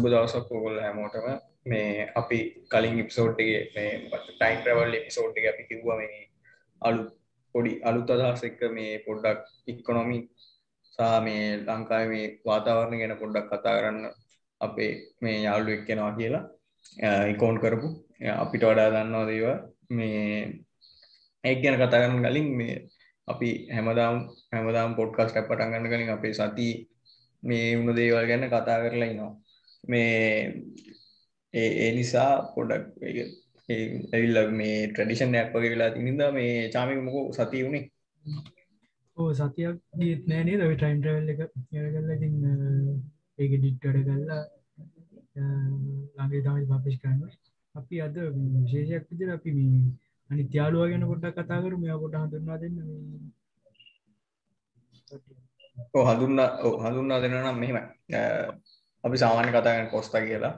සුබ දවසක් ඔගොල්ල හැමෝටම මේ අපි කලින් ඉප්සෝට්ගේ මේ ටයින් ප්‍රවල් එපිසෝට් අපි කිව්ව මේ අලු පොඩි අලුත් අදහස් එක්ක මේ පොඩ්ඩක් ඉක්කොනොමි සහ මේ ලංකාව මේ වාතාවරණ ගැන පොඩ්ඩක් කතා කරන්න අපේ මේ යාල්ලු එක්කෙනවා කියලා ඉකෝන් කරපු. අපිට වඩා දන්නවා දේව මේ එක් ගැන කතා කරන්න කලින් මේ අපි හැමදාම් හැමදාම් පොඩ්කාස්ට පටන් ගන්න කලින් අපේ සති මේ වුණ දේවල් ගැන කතා කරලා ඉනවා. මේ ඒ නිසා පොඩක් ඇවිල්ල මේ ට්‍රඩිෂන් ඇප් වගේ වෙලා තිනිද මේ චාමික මොකෝ සති වුණේ ඕ සතියක් ගීත් නෑනේ රවි ටයිම් ටවල් එක කල්ල ඉතින් ඒක ඩිට්ටඩ කල්ලා ළඟේ තමයි පපිෂ් කරන්න. අපි අද විශේෂයක් විදිර අපි මේ අනි ත්‍යාලුව ගැන පොඩ්ඩක් කතා කරු මෙයා පොට හඳුන්වා දෙන්න හඳුන්න හඳුන්නා දෙන්න නම් මෙහෙම අපි සාමාන්‍ය කතාගන්න කොස්තා කියලා.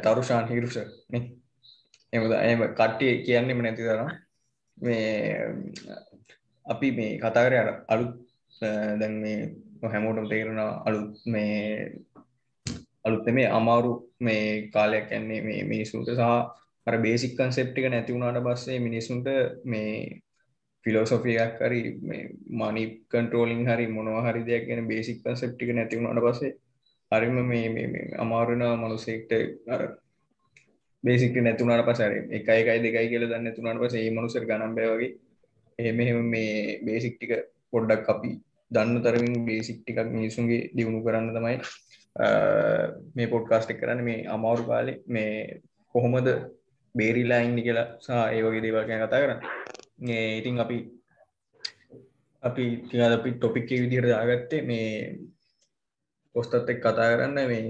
තරුෂාන් හිරුෂ එමද එම කට්ටිය කියන්නෙම නැති තරම්. මේ අපි මේ කතාකර අර අලුත් දැන් මේ හැමෝටම තේරෙන අලුත් මේ අලුත් මේ අමාරු මේ කාලයක් යන්නේ මේ මිනිසුන්ට සහ අර බේසික් කන්සෙප්ට් එක නැති වුණාට පස්සේ මිනිසුන්ට මේ ෆිලෝසොෆියක් හරි මේ මනි කන්ට්‍රෝලින් හරි මොනවා හරි දෙයක් ගැන බේසික් කන්සෙප්ට් එක නැති වුණාට පස්සේ හරිම මේ මේ අමාරු වෙන මිනිසෙක්ට අර බේසික් නැතුණාට පස්සේ හරි එකයි එකයි දෙකයි කියලා දන්නේ නැතුණාට පස්සේ මේ මිනිසෙට ගණන් බෑ වගේ එහෙම එහෙම මේ බේසික් ටික පොඩ්ඩක් අපි දන්න තරමින් බේසික් ටිකක් මිනිසුන්ගේ දියුණු කරන්න තමයි මේ පොඩ්කාස්ට් එක කරන්නේ මේ අමාරු කාලේ මේ කොහොමද බේරිලා ඉන්නේ කියලා සහ ඒ වගේ දේවල් ගැන කතා කරන්නේ. ඉතින් අපි අපි ටිකක් අපි ටොපික් එක විදිහට දාගත්තේ මේ පොස්ටත් එක්ක කතා කරන්න මේ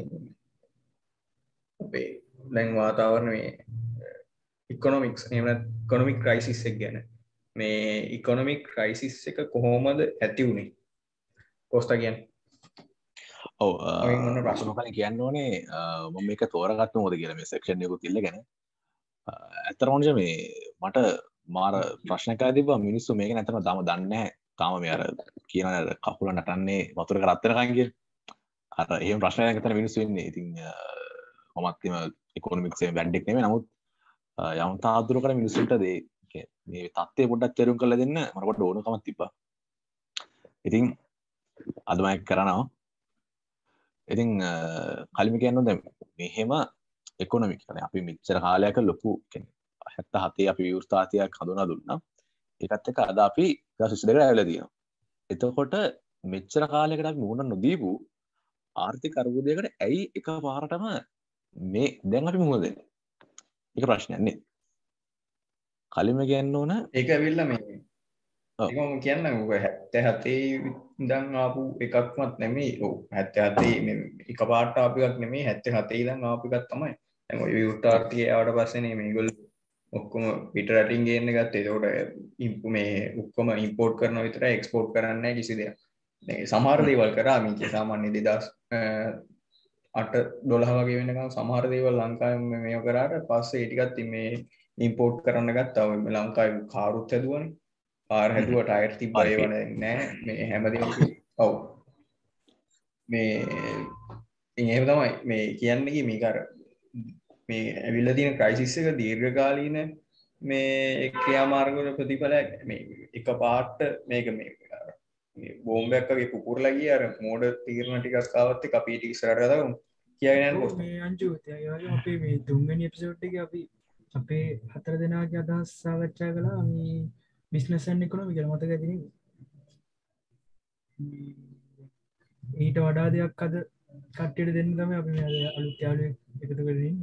අපේ දැන් වාතාවරණ මේ ඉකොනොමික්ස් එහෙම නැත්නම් ඉකොනොමික් ක්‍රයිසිස් එක ගැන. මේ ඉකොනොමික් ක්‍රයිසිස් එක කොහොමද ඇති වුණේ කොස්ටා කියන්නේ. ඔව ප්‍රශ්න? කල කියන්න ඕනේ මම එක තෝරගත්ත මොද කියල මේ සක්ෂණ යකු තිල්ල ගැන. ඇතරෝනජ මේ මට මාර ප්‍රශ්නකා තිබ මිනිස්සු මේක නැතම තම දන්න තාම මේ අර කියන කකුල නටන්නේ වතුර කරත්තරකන්ගේ අර ඒ ප්‍රශ්නය තන මිනිස්සු වෙන්නේ ඉතින් මමත්ම එකොනමික්සේ වැඩ්ඩෙක් නෙම නමුත් යම් තාදුරකට මිනිස්සුන්ට දේ මේ තත්වය පොඩ්ඩක් තෙරුම් කළ දෙන්න. මරකට ඕනකමත් තිබා ඉතින් අදමයි කරනවා. ඉතින් කලිම කියන්න දැ මෙහෙම එකොනමික් කන අපි මිච්චර කාලයක ලොකු හැත්ත හතේ අපි විවස්ථාතියක් හඳුනා දුන්නා. එකත් එක අද අපි සිසි දෙක ඇල තියෙන එතකොට මෙච්චර කාලෙකට මුණ නොදීපු ආර්ථික අර්බුදයකට ඇයි එක පාරටම මේ දැන් අපි මුහද එක ප්‍රශ්නයන්නේ කලිම කියන්න ඕන ඒක ඇවිල්ල මේ ඒම කියන්න හැත්ත හතේ ඉදං ආපු එකක්මත් නෙමේ ඕ හැත්ත හතේ එක පාට අපික් නෙමේ හැත්ත හතේ ඉදං ආපිකත් තමයි. ඇම යුටාර්තිය අවට පස්සනේ මේගොල් ඔක්කොම පිට රටින් ගන්න ගත්තේ. තෝට ඉම්පු මේ උක්කොම ඉම්පෝට් කරන විතර එක්ස්පෝට් කරන්න කිසි දෙයක්. සමහර දේවල් කරා මික සාමාන්‍ය දෙදස් අට දොළහ වගේ වෙනකම් සමහර දේවල් ලංකාව මේ කරාට පස්සේ ඒටිකත් මේ ඉම්පෝට් කරන්න ගත්තාව ලංකායි කාරුත් හැදුවන. පාර හැදුවට අයර් තිබ්බය වන නෑ. මේ හැමදි ඔව්. මේ ඒ තමයි. මේ කියන්නේ මේකර මේ ඇවිල්ල තින ක්‍රයිසිස් එක දීර්ඝකාලීන මේ ක්‍රියාමාර්ගල ප්‍රතිඵලයක්. මේ එක පාට්ට මේක මේ බෝම්බැක්කගේ පුපුරලගේ අර මෝඩ තීරණ ටිකක් කාවත්ත අපිටි සරටදකම් කියන්න පොස් අංචු අපේ මේ තුන්ගනි එපිසෝට්ටික අපි අපේ හතර දෙනාගේ අදහස් සාකච්ඡා කලා මේ බිස්නසන් එකොනොමි කියල මතක ඇතින ඊට වඩා දෙයක් අද කට්ටට දෙන්න තම අපි අලුත් යාලු එකතු කරන්න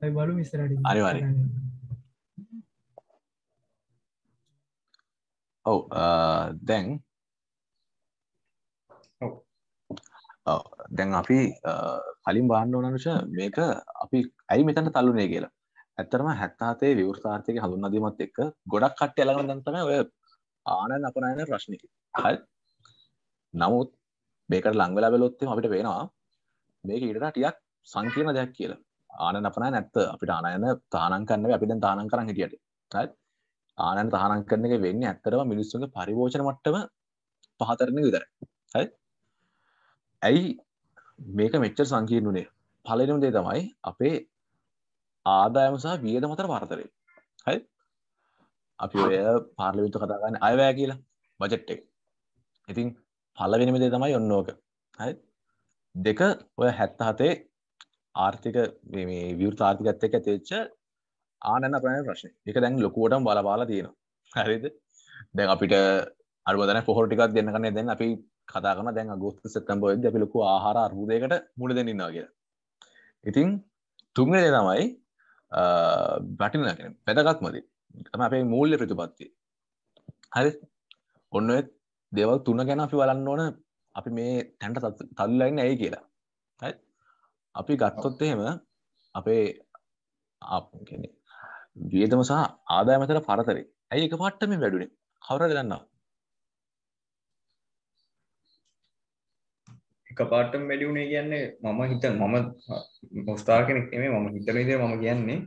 ඇයි බලු මිස්තරට අනිවාර ඔව් දැන් දැන් අපි කලින් බාන්න ඕනනුෂ මේක අපි ඇයි මෙතැන තල්ලුනේ කියලා. ඇත්තරම හැත්තාතේ විවෘතාර්ථයක හඳුන්නදීමත් එක්ක ගොඩක් කට්ට ඇලගන දන්තම ඔය ආනන් අපනයන ප්‍රශ්නක හල් නමුත් මේකට ලංවෙලා වෙලොත්තේ අපිට වෙනවා මේක ඉඩට ටියක් සංකීර්ණ දෙයක් කියලා. ආනන් අපනය නැත්ත අපිට ආනයන තානන් කන්න අපි දැන් තානන් කරන්න හිටියට. හත් ආනන් තහනන් කරන එක වෙන්න ඇත්තරම මිනිස්සුන්ගේ පරිභෝෂණ මට්ටම පහතරන විතර හයි ඇයි මේක මෙච්චර සංකීර්ණුනේ? පලනම් දේ තමයි අපේ ආදායම සහ වියද මතර පරතරය හයි අපි ඔය පාර්ලිවිතු කතාගන්න අයවෑ කියලා බජට් එක. ඉතින් පලවෙනම දේ තමයි ඔන්නෝක හයි දෙක ඔය හැත්ත හතේ ආර්ථික විවෘත ආර්ථිකත් එක ඇතිවෙච්ච ආනන්න ප්‍රණ ප්‍රශ්න. එක දැන් ලොකුවටම් බලපාලා තියෙනවා. හරිද? දැන් අපිට අරුවදන පොහොටිකක් දෙන්න කන්නේ දැන් අපි කතා කරන දැන් අගෝස්ත සෙක්ටම්බර් වෙද්දී අපි ලොකු ආහාර අර්බුදයකට මුහුණ දෙන්න ඉන්නවා කියලා. ඉතින් තුන්වෙනි දේ තමයි වටින වැදගත්ම දේ. තමයි අපේ මූල්‍ය ප්‍රතිපත්තිය. හරි? ඔන්න ඔය දේවල් තුන ගැන අපි බලන්න ඕන අපි මේ තැන්ට තල්ලා ඉන්නේ ඇයි කියලා. හරි? අපි ගත්තොත් එහෙම අපේ කියන්නේ වියදම සහ ආදායම අතර පරතරය. ඇයි එකපාරට මේ වැඩුණේ? කවුරුහරි දන්නවා? එකපාරටම වැඩි වුණේ කියන්නේ මම හිත මම මොස්ථාර කෙනෙක් නෙමෙයි මම හිතන විදිහට මම කියන්නේ.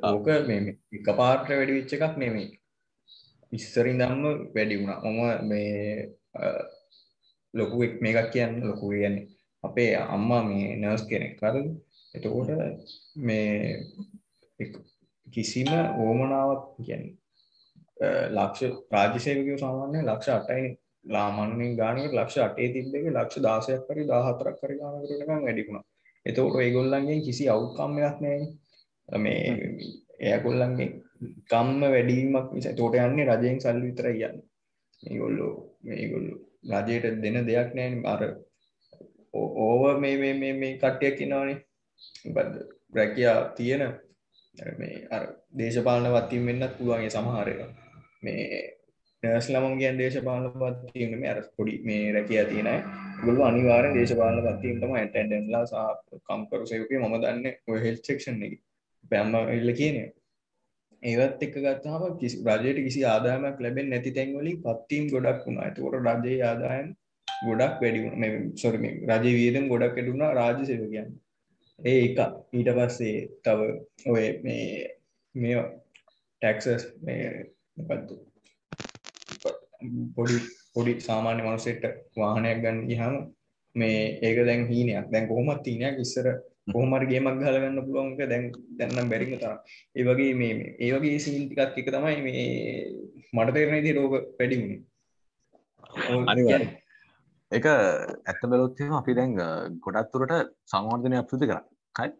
ඕක මේ එකපාරට වැඩි වෙච්ච එකක් නෙමෙයි. ඉස්සර ඉඳන්ම වැඩි වුණා. මම මේ ලොකු මේකක් කියන්නේ ලොකු කියන්නේ. අපේ අම්මා මේ නර්ස් කෙනෙක් හරිද එතකොට මේ කිසිම ඕමනාවක් කියන්නේ ලක්ෂ රාජ්‍ය සේවකයෝ සාමාන්‍යයෙන් ලක්ෂ 8යි ලාමන්නෙන් ගානකට ලක්ෂ අටේ තිබ්බ එක ලක්ෂ 16ක් හරි 14ක් හරි ගානකට වෙනකන් වැඩි වුණා. එතකොට ඒගොල්ලන්ගෙන් කිසි අවුට්කම් එකක් නැහැ මේ ඒගොල්ලන්ගේ කම්ම වැඩිවීමක් නිසා එතකොට යන්නේ රජයෙන් සල්ලි විතරයි යන්නේ. මේගොල්ලෝ මේගොල්ලෝ රජයට දෙන දෙයක් නැහැ අර ඕව මේ මේ මේ මේ කට්ටියක් ඉන්නවනේ. මොකද්ද? රැකියා තියෙන මේ අර දේශපාලන වත්වීම් වෙන්නත් පුළුවන් ඒ සමහර ඒවා. මේ නර්ස් ළමන් කියන්නේ දේශපාලන පත්වීම් නෙමෙයි අර පොඩි මේ රැකියා තියෙන අය. ඒගොල්ලෝ අනිවාර්යෙන් දේශපාලන පත්වීම් තමයි ඇටෙන්ඩන්ට්ලා සහ කම්කරු සේවකයෝ මම දන්නේ ඔය හෙල්ත් සෙක්ෂන් එකේ. බෑම්ම ඉල්ල කියන්නේ. ඒවත් එක්ක ගත්තාම කිසි රජයට කිසි ආදායමක් ලැබෙන්නේ නැති තැන් වලින් පත්වීම් ගොඩක් වුණා. ඒතකොට රජයේ ආදායම් ගොඩක් වැඩි වුණා. මේ සෝරි මේ රජයේ වියදම් ගොඩක් වැඩි වුණා රාජ්‍ය සේවකයන්. ඒ එක ඊට පස්සේ තව ඔය මේ මේ ටැක්සස් මේ මොකද්ද පොඩි පොඩි සාමාන්‍ය මනුස්සෙක්ට වාහනයක් ගන්න ගියාම මේ ඒක දැන් හීනයක්. දැන් කොහොමත් හීනයක් ඉස්සර කොහොම හරි ගේමක් ගහලා ගන්න පුළුවන් එක දැන් දැන් නම් බැරිම තරම්. ඒ වගේ මේ ඒ වගේ සීන් ටිකක් එක තමයි මේ මට තේරෙන විදිහට ඕක වැඩි වුණේ. අනිවාර්යයෙන්. ඒක ඇත්ත බැලුවොත් එහෙම අපි දැන් ගොඩක් දුරට සංවර්ධනය අපෘති කරා. හරි?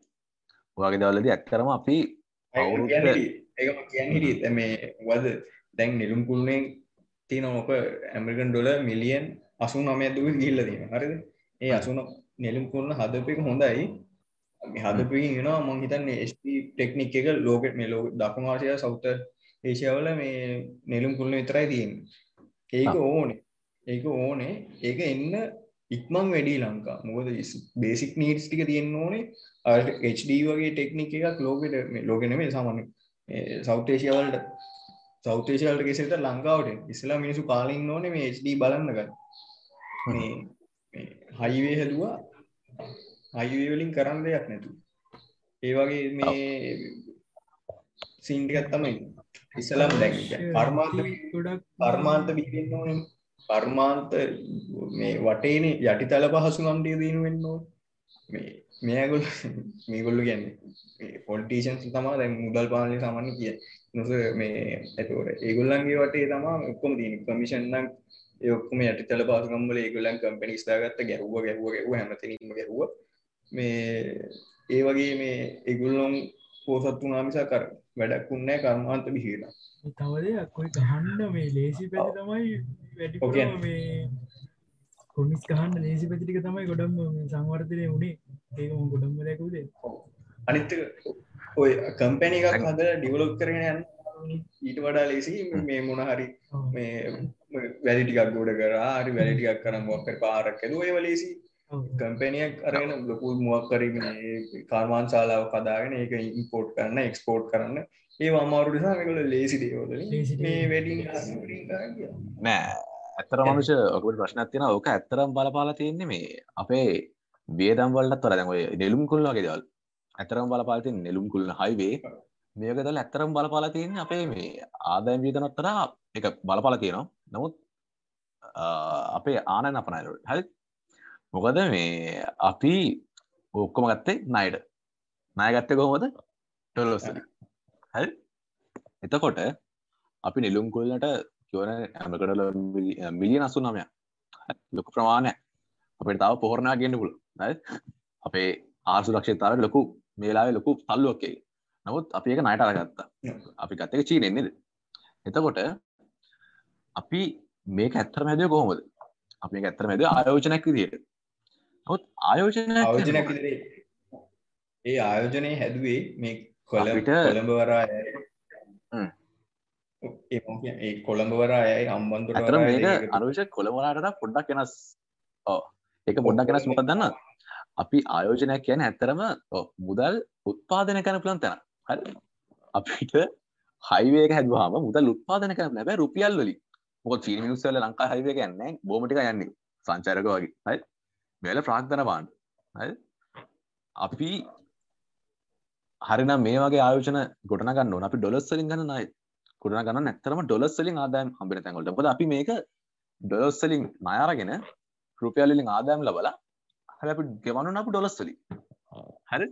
ඔයගේ දවල්වලදී ඇත්තටම අපි අවුරුද්ද ඒක කියන්නේ හිටියේ මේ වද දැන් නිලුම් කුළුණෙන් තියෙන ඕක ඇමරිකන් ඩොලර් මිලියන් 89ක් දුක ගිහිල්ලා තියෙනවා. හරිද? ඒ 89 නිලුම් කුළුණ හදපු එක හොඳයි. මේ හදපු එකකින් වෙනවා මම හිතන්නේ HP ටෙක්නික් එක ලෝකෙ මේ ලෝක දකුණු ආසියාව සවුත් ඒෂියාවල මේ නිලුම් කුළුණ විතරයි තියෙන්නේ. ඒක ඕනේ. ඒක ඕනේ. ඒක එන්න ඉක්මන් වැඩි ලංකා. මොකද බේසික් නීඩ්ස් ටික තියෙන්න ඕනේ. HD වගේ ටෙක්නික් එකක් ලෝකෙට මේ ලෝකෙ නෙමෙයි සාමාන්‍ය සවුත් ඒෂියා වලට සෞත් ඒෂියාවලට ගෙසෙට ලංකාවට ඉස්සලා මිනිස්සු කාලේ ඉන්න ඕනේ මේ HD බලන්න ගන්න. හයිවේ හැදුවා හයිවේ වලින් කරන්න දෙයක් නැතුව. ඒ වගේ මේ සීන් ටිකක් තමයි ඉස්සලාම දැන් කර්මාන්ත ගොඩක් කර්මාන්ත බිහිවෙන්න ඕනේ. කර්මාන්ත මේ වටේනේ යටිතල පහසුකම් ටික දිනු වෙන්න ඕනේ. මේ මේගොල්ල මේගොල්ලු කියන්නේ පොලිටීෂන්ස් තමා දැන් මුදල් පාලනය සාමාන්‍ය කිය නොස මේ ඇතවට ඒගොල්ලන්ගේ වටේ තමා ඔක්කොම දීන කමිෂන්නම් ඔක්කම යටතල පාසකම්බල ඒගොලන් කම්පිනිස් දාගත්ත ගැහුව ගැහුව ගැහුව හැමතිනීම ගැහුව. මේ ඒ වගේ මේ ඒගුල්ලොන් පෝසත් වනාමිසා කර වැඩක් උන්නෑ කර්මාන්ත බිහිලා තවද කොයි ගහන්න මේ ලේසි පැ තමයි වැඩි කොමිස් කහන්න ලේසි පැතිටික තමයි ගොඩම් සංවර්ධනය වුණේ. ඒක ගොඩම් දැකුදේ අනිත් ඔය කම්පැනි එකක් හද ඩිවලොක් කරගෙන යන්න ඊට වඩා ලේසි මේ මොන හරි මේ වැලිටිකක් ගොඩ කරා හරි වැලිටිකක් කරම් මොක්කර පාරක් ඇද ඔය වලේසි කම්පැනියක් අරගෙන ලොකු මුවක්කර කාර්මාන් ශාලාව කදාගෙන ඒක ඉම්පෝට් කරන්න එක්ස්පෝට් කරන්න. ඒ අමාරු නිසා මේකල ලේසි දේවල මේ වැඩි නෑ ඇත්තර මනුෂ ඔකට ප්‍රශ්නයක් තියෙන ඕක ඇත්තරම් බලපාලා තියෙන්නේ මේ අපේ වියදම් වලටත් වඩා දැන් ඔය නෙළුම් කුල්ල වගේ දේවල්. ඇත්තරම් බලපාලා තියෙන නෙළුම් කුල්ල හයිවේ මේක දල ඇත්තරම් බලපාලා තියෙන්නේ අපේ මේ ආදායම් වියදමත් වඩා ඒක බලපාලා තියෙනවා. නමුත් අපේ ආනයන අපනයනට හරි? මොකද මේ අපි ඔක්කොම ගත්තේ නයිට ණය ගත්තේ කොහොමද? ඩොලර්ස් හරි? එතකොට අපි නිලුම් කුල්ලට කියවන ඇමකට මිලියන අසු නමය ලොකු ප්‍රමාණය අපට තාව පොහරණා ගන්න පුල අපේ ආසු ලක්ෂතාව ලොකු මේලාවේ ලොකු තල්ලුවක්කේ නමුත් අපි එක නයට අරගත්තා. අපි ගත්තක චීනෙන්නේද එතකොට අපි මේක ඇත්තර මැදය කොහොමද? අපි ඇත්තර මැද ආයෝජනයක් විදියට. නොත් ආයෝජන ආයෝජනයක් ඒ ආයෝජනය හැදුවේ මේ කොළට කොළඹවරා ඒ කොළඹවරා ඇයි අම්බන්තුර ඇතර මේක අනුෂ කොළමලාට පොඩ්ඩක් වෙනස්. ඕ ඒක පොඩ්ඩක් වෙනස් මොකක් දන්න අපි ආයෝජනයක් කියන ඇත්තරම මුදල් උත්පාදන කන පුලන් තැන හරි. අපිට හයිවේක හැදවාම මුදල් උත්පාදන කන ලැබ රුපියල් වලි මොක චීන මිනිස්සල ලංකා හයිවේ ගන්න බෝමටික යන්නේ. සංචරක වගේ. හයි මෙල ප්‍රාක්්ධන බාන්ඩ හයි අපි හරිනම් මේ වගේ ආයෝජන ගොටනගන්න ඕන. අපි ඩොලස්සලින් ගන්න නයි ගොඩන ගන්න නැත්තරම ඩොලස්සලින් ආදායම් හම්බෙන තැන්ගොලට බද අපි මේක ඩොලස්සලින් නයාරගෙන රුපියල්ලින් ආදායම් ලබලා හල අපි ගෙවනු අප ඩොලස්වලි හරි?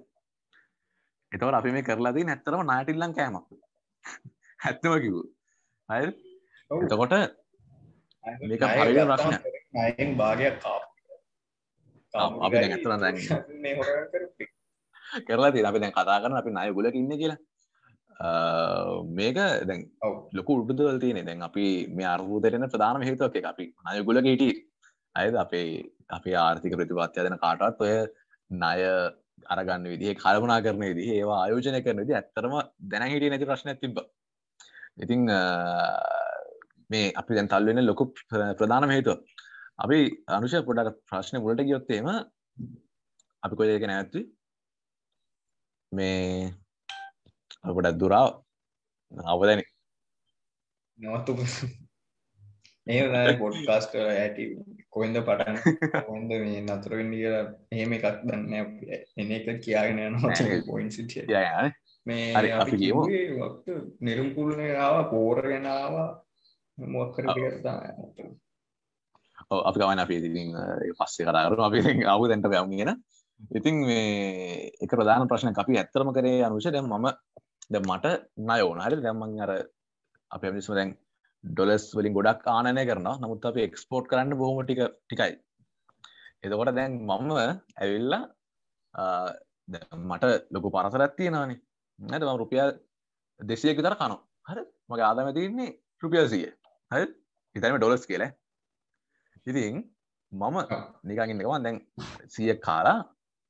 එතවට අපි මේ කරලාදී නැත්තරම නාටිල්ලන් කෑමක්. හැත්තම කිවූ හරි? එතකොට මේක පරිල ප්‍රශ්න අයෙන් භාගයක් කා අපි ඇතර දැන් කරලා ති අපි දැන් කතා කරන අපි නය ගුලක ඉන්න කියලා මේක දැන් ලොකු උඩුදවල් තියෙන දැන් අපි මේ අර්බූතරන ප්‍රධානම හේතුවක් එක අපි නයගුල හිටිය. අයද අපේ අපේ ආර්ථික ප්‍රතිපත්තිය දෙන කාටත් ඔය ණය අරගන්න විදිහ කල්පනා කරන විදිහ ඒවා ආයෝජනය කරන විදි ඇත්තරම දැන හිටිය නැති ප්‍රශ්න තිබ ඉතිං මේ අපි දැන් තල්වෙන ලොකු ප්‍රධානම හේතුව. අපි අනුෂ පොඩක් ප්‍රශ්න මුලට ගියොත්තේම අපි කොයක නැත්තු මේ ගොඩක් දුරාව අවදැන නවත්තු ඒ පොඩ්කාස් කර ඇති කොයින්ද පටන් කොන්ද මේ නතුරෙන් කියලා එහෙම එකක් දන්න එන එක කියාගෙන යන පොයින් සිටිය මේ අපි නිරුම්කුල්න ආව පෝර ගෙනාවා මොක්කර කරතා අපි ගමන අපි ඉතින් පස්සේ කරරු අපි අවු දැන්ට පැවගෙන ඉතින් මේ එක ප්‍රධාන ප්‍රශ්න අපි ඇත්තරම කරේ අනුෂ දැම් මම ද මට නය ඕන. හරි. දැම්මන් අර අප මිස්ම දැන් ඩොලස් වලින් ගොඩක් ආනය කරන නමුත් අප එක්ස්පෝට් කරන්න බොහම ටික ටිකයි. එතකොට දැන් මම ඇවිල්ලා මට ලොකු පරසරත් තියෙනවානේ. නැත ම රුපියල් දෙසියක තර කනු හර. මගේ ආදම තියන්නේ රුපියල් සිය හ හිතම ඩොලස් කියල. ඉතින් මම නිකගන්නකවන් දැන් සිය කාලා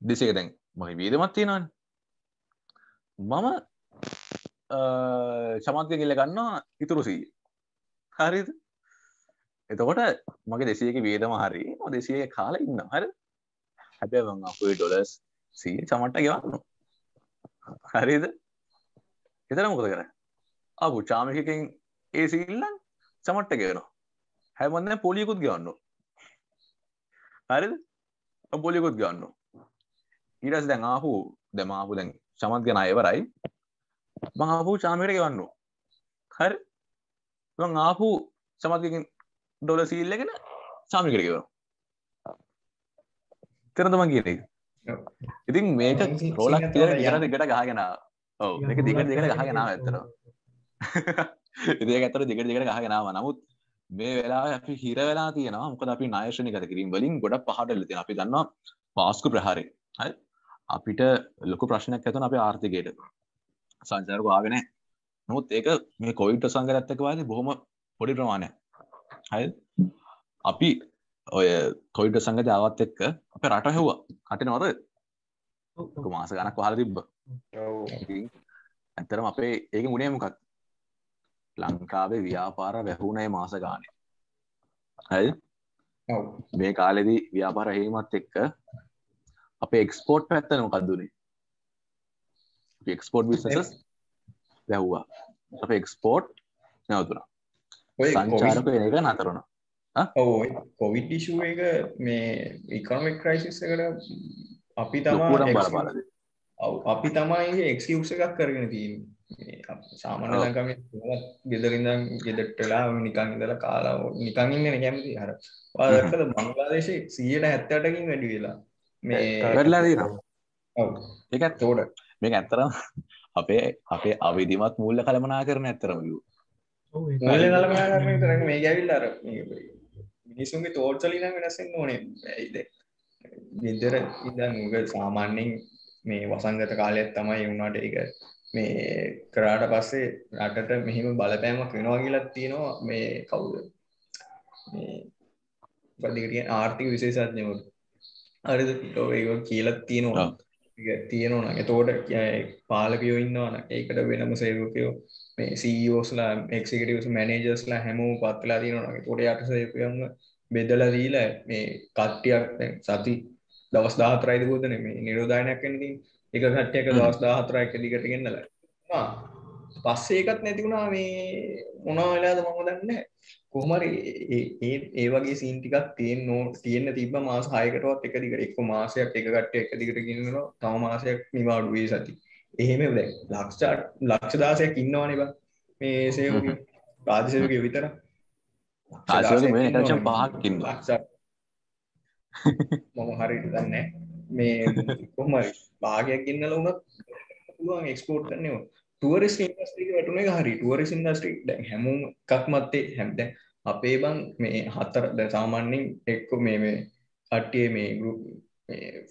දෙසේ දැන් මගේ වීදමත් තියෙනවන්. මම චමන්තය කියල ගන්නවා ඉතුරු සී හරිද? එතකොට මගේ දෙසියක වේදම හරි. දෙසිය කාල ඉන්න හර හැබැ අපේ ඩොලස් සී චමට්ට ගෙවන්න හරිද? එතර මොකද කර අපපු චාමිකකින් ඒ සිල්ලන් චමට්ට ගෙවනවා. හැමන්න පොලියකුත් ගවන්න හරිද? පොලිකුත් ගන්න ඊටස් දැන් ආපු දැමාපු දැන් චමත් ගෙන අයවරයි මහපු චාමයට ගෙවන්න හරි. ආපු සමත්කින් ඩොල සීල්ලගෙන සාමිකට ගෙව තෙරතම කියන ඉතින් මේක රෝලක් කියල ගන දෙකට ගහගෙන ඔව. එක දිග දෙකට ගහගෙනාව ඇතනවා ඉදේ ඇතර දිග දෙකට ගහගෙනාව නමුත් මේ වෙලා අපි හිර වෙලා තියෙනවා. මොකද අපි නායශනය කත කිරීම වලින් ගොඩ පහටල තින අපි දන්නවා පාස්කු ප්‍රහාරය. හයි අපිට ලොකු ප්‍රශ්නයක් ඇතන අප ආර්ථිකයට සංචාරක ආගෙන නොත් ඒක මේ කොයිට සංගරත්තකවාද බොහොම පොඩි ප්‍රමාණය හය අපි ඔය කොයිට සංගත අවත් එක්ක අප රට හෙව්වා කට නොද මාස ගනක් වහල තිබ්බ. ඇතරම අපේ ඒක මුණේ මොකත් ලංකාවේ ව්‍යාපාර වැැහුණයි මාස ගානය ඇයි මේ කාලෙදී ව්‍යාපාර හෙීමත් එක්ක අපේ එක්ස්පෝට් පැත්තන මොකක්දුනේ එක්ස්පෝට් විිසස් වැැහ්වා. අප එක්ස්පෝට් නැවතුනා සංචාරක එක නතරුණ ඔයි කොවිඩ් ිෂුව එක මේ ඉකොනොමික් ක්‍රයිසිස් එකට අපි තමා බලපාලද අපි තමයි එක්ස්කිවස එකක් කරගෙන තිීම සාමාන්‍ය ලංකම ගෙදරින්දම් ගෙදටලා නිකං ඉදල කාලා නිකං ඉන්න කැමති. හර වාදකද බංගලාදේශ සියයට හැත්තටකින් වැඩි වෙලා. මේ වැඩලා ඒකත් තෝඩ මේ ඇත්තරම් අපේ අපේ අවිධිමත් මුල්ල කළමනා කරන ඇත්තරමලු මේ ගැවිල් අර මිනිසුන්ගේ තෝට්සලින වෙනසෙන් ඕනේ. ඇයිද විදර ඉදන් උග සාමාන්‍යෙන් මේ වසංගත කාලයක් තමයි වුණාට එක මේ කරාට පස්සේ රටට මෙහිම බලපෑමක් වෙනවා කියලත් තියෙනවා මේ කවුද? පදිකටිය ආර්ථික විශේෂඥවුට අරිද ඒ කියලත් තියෙනවා තියෙනවා එතෝට පාලකයෝ ඉන්නවාන ඒකට වෙනම සේවකයෝ මේ සීෝස්ලා එක්සිකටස් මැනේජස්ලා හැමෝ පත්ලා තියෙනවා තොට යට සේකයන්න බෙදල දීලා මේ කට්ටියක් සති දවස් දාහතරයිද බෝධන මේ නිරෝධානයක් කැනති එක කට්ටයක දවස් දාහතරයි කදිකට ගෙන්නල. පස්සේ එකත් නැතිවුණා මේ මොනා වෙලාද මම දන්න කොහමරි ඒ වගේ සීන්ටිකක් තියෙන් නෝ තියෙන්න්න තිබ මාස හයකටවත් එක දිකට එක්ක මාසයක් එක කට්ට එක දිකට ගෙනනවා තම මාසයක් නිවාඩුවේ සති. එහෙම ද ලක්ෂාට ලක්ෂදාසයක් ඉන්නවානබ මේ සේවක රාධසයක විතර. ආශෝක පහක්කින් ලක්ෂ මම හරි දන්න මේ කොහමරි භාගයක් ඉන්නල වුණත් පුළුවන් එක්ස්පෝර්ට් කරනවා ටුවරිස් ඉන්දස්ට්‍රික වැටුනේ හරි ටුවරිස් ඉන්දස්ට්‍රික් දැන් හැමුම් එකක් මත්තේ හැම්ද අපේ බං මේ හත්තර ද සාමාන්‍යෙන් එක්ක මේ මේ කට්ටිය මේ ගරුප්